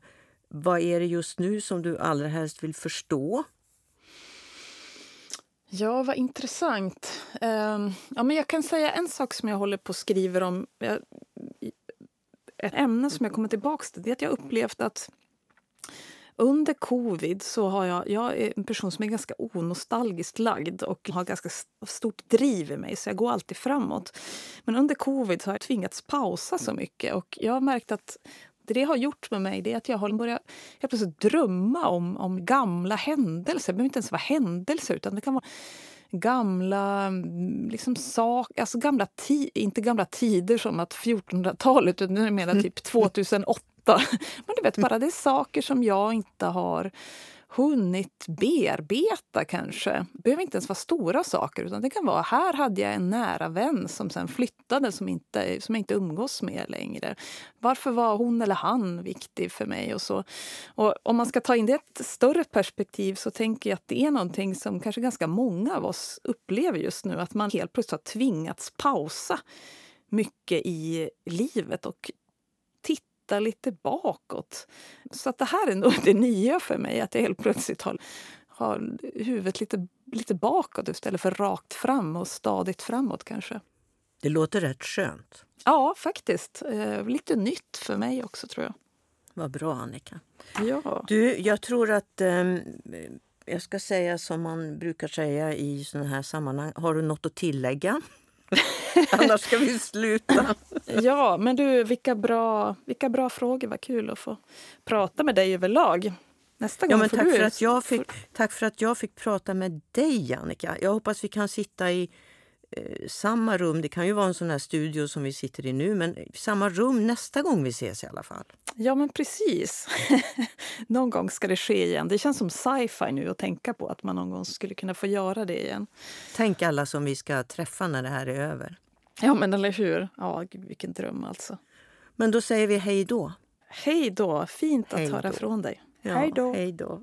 vad är det just nu som du allra helst vill förstå? Ja, vad intressant. Um, ja, men jag kan säga en sak som jag håller på och skriver om. ett ämne som jag kommer tillbaka till det är att jag upplevt att under covid så har jag, jag är en person som är ganska onostalgiskt lagd och har ganska stort driv i mig, så jag går alltid framåt. Men under covid så har jag tvingats pausa så mycket och jag har märkt att det det har gjort med mig det är att jag har börjat jag plötsligt drömma om, om gamla händelser. Det behöver inte ens vara händelser, utan det kan vara gamla mm, liksom, sak, alltså gamla ti, inte gamla tider som att 1400-talet, utan jag menar typ 2008. Men du vet, bara det är saker som jag inte har hunnit bearbeta kanske. Det behöver inte ens vara stora saker. utan Det kan vara här hade jag en nära vän som sen flyttade som, inte, som jag inte umgås med längre. Varför var hon eller han viktig för mig? och så. Och om man ska ta in det i ett större perspektiv så tänker jag att det är någonting som kanske ganska många av oss upplever just nu. Att man helt plötsligt har tvingats pausa mycket i livet och titta lite bakåt. Så att det här är nog det nya för mig, att jag helt plötsligt har, har huvudet lite, lite bakåt istället för rakt fram och stadigt framåt kanske. Det låter rätt skönt. Ja, faktiskt. Eh, lite nytt för mig också tror jag. Vad bra Annika. Ja. Du, jag tror att eh, jag ska säga som man brukar säga i sådana här sammanhang. Har du något att tillägga? Annars ska vi sluta. ja, men du, vilka bra, vilka bra frågor. Vad kul att få prata med dig överlag. Nästa gång ja, men får tack, du... för att jag fick, tack för att jag fick prata med dig, Annika. Jag hoppas vi kan sitta i samma rum. Det kan ju vara en sån här studio som vi sitter i nu, men samma rum nästa gång vi ses i alla fall. Ja, men precis. någon gång ska det ske igen. Det känns som sci-fi nu att tänka på att man någon gång skulle kunna få göra det igen. Tänk alla som vi ska träffa när det här är över. Ja, men eller hur? Ja, vilken dröm alltså. Men då säger vi hej då. Hej då. Fint att hej höra från dig. Ja, hej då. Hej då.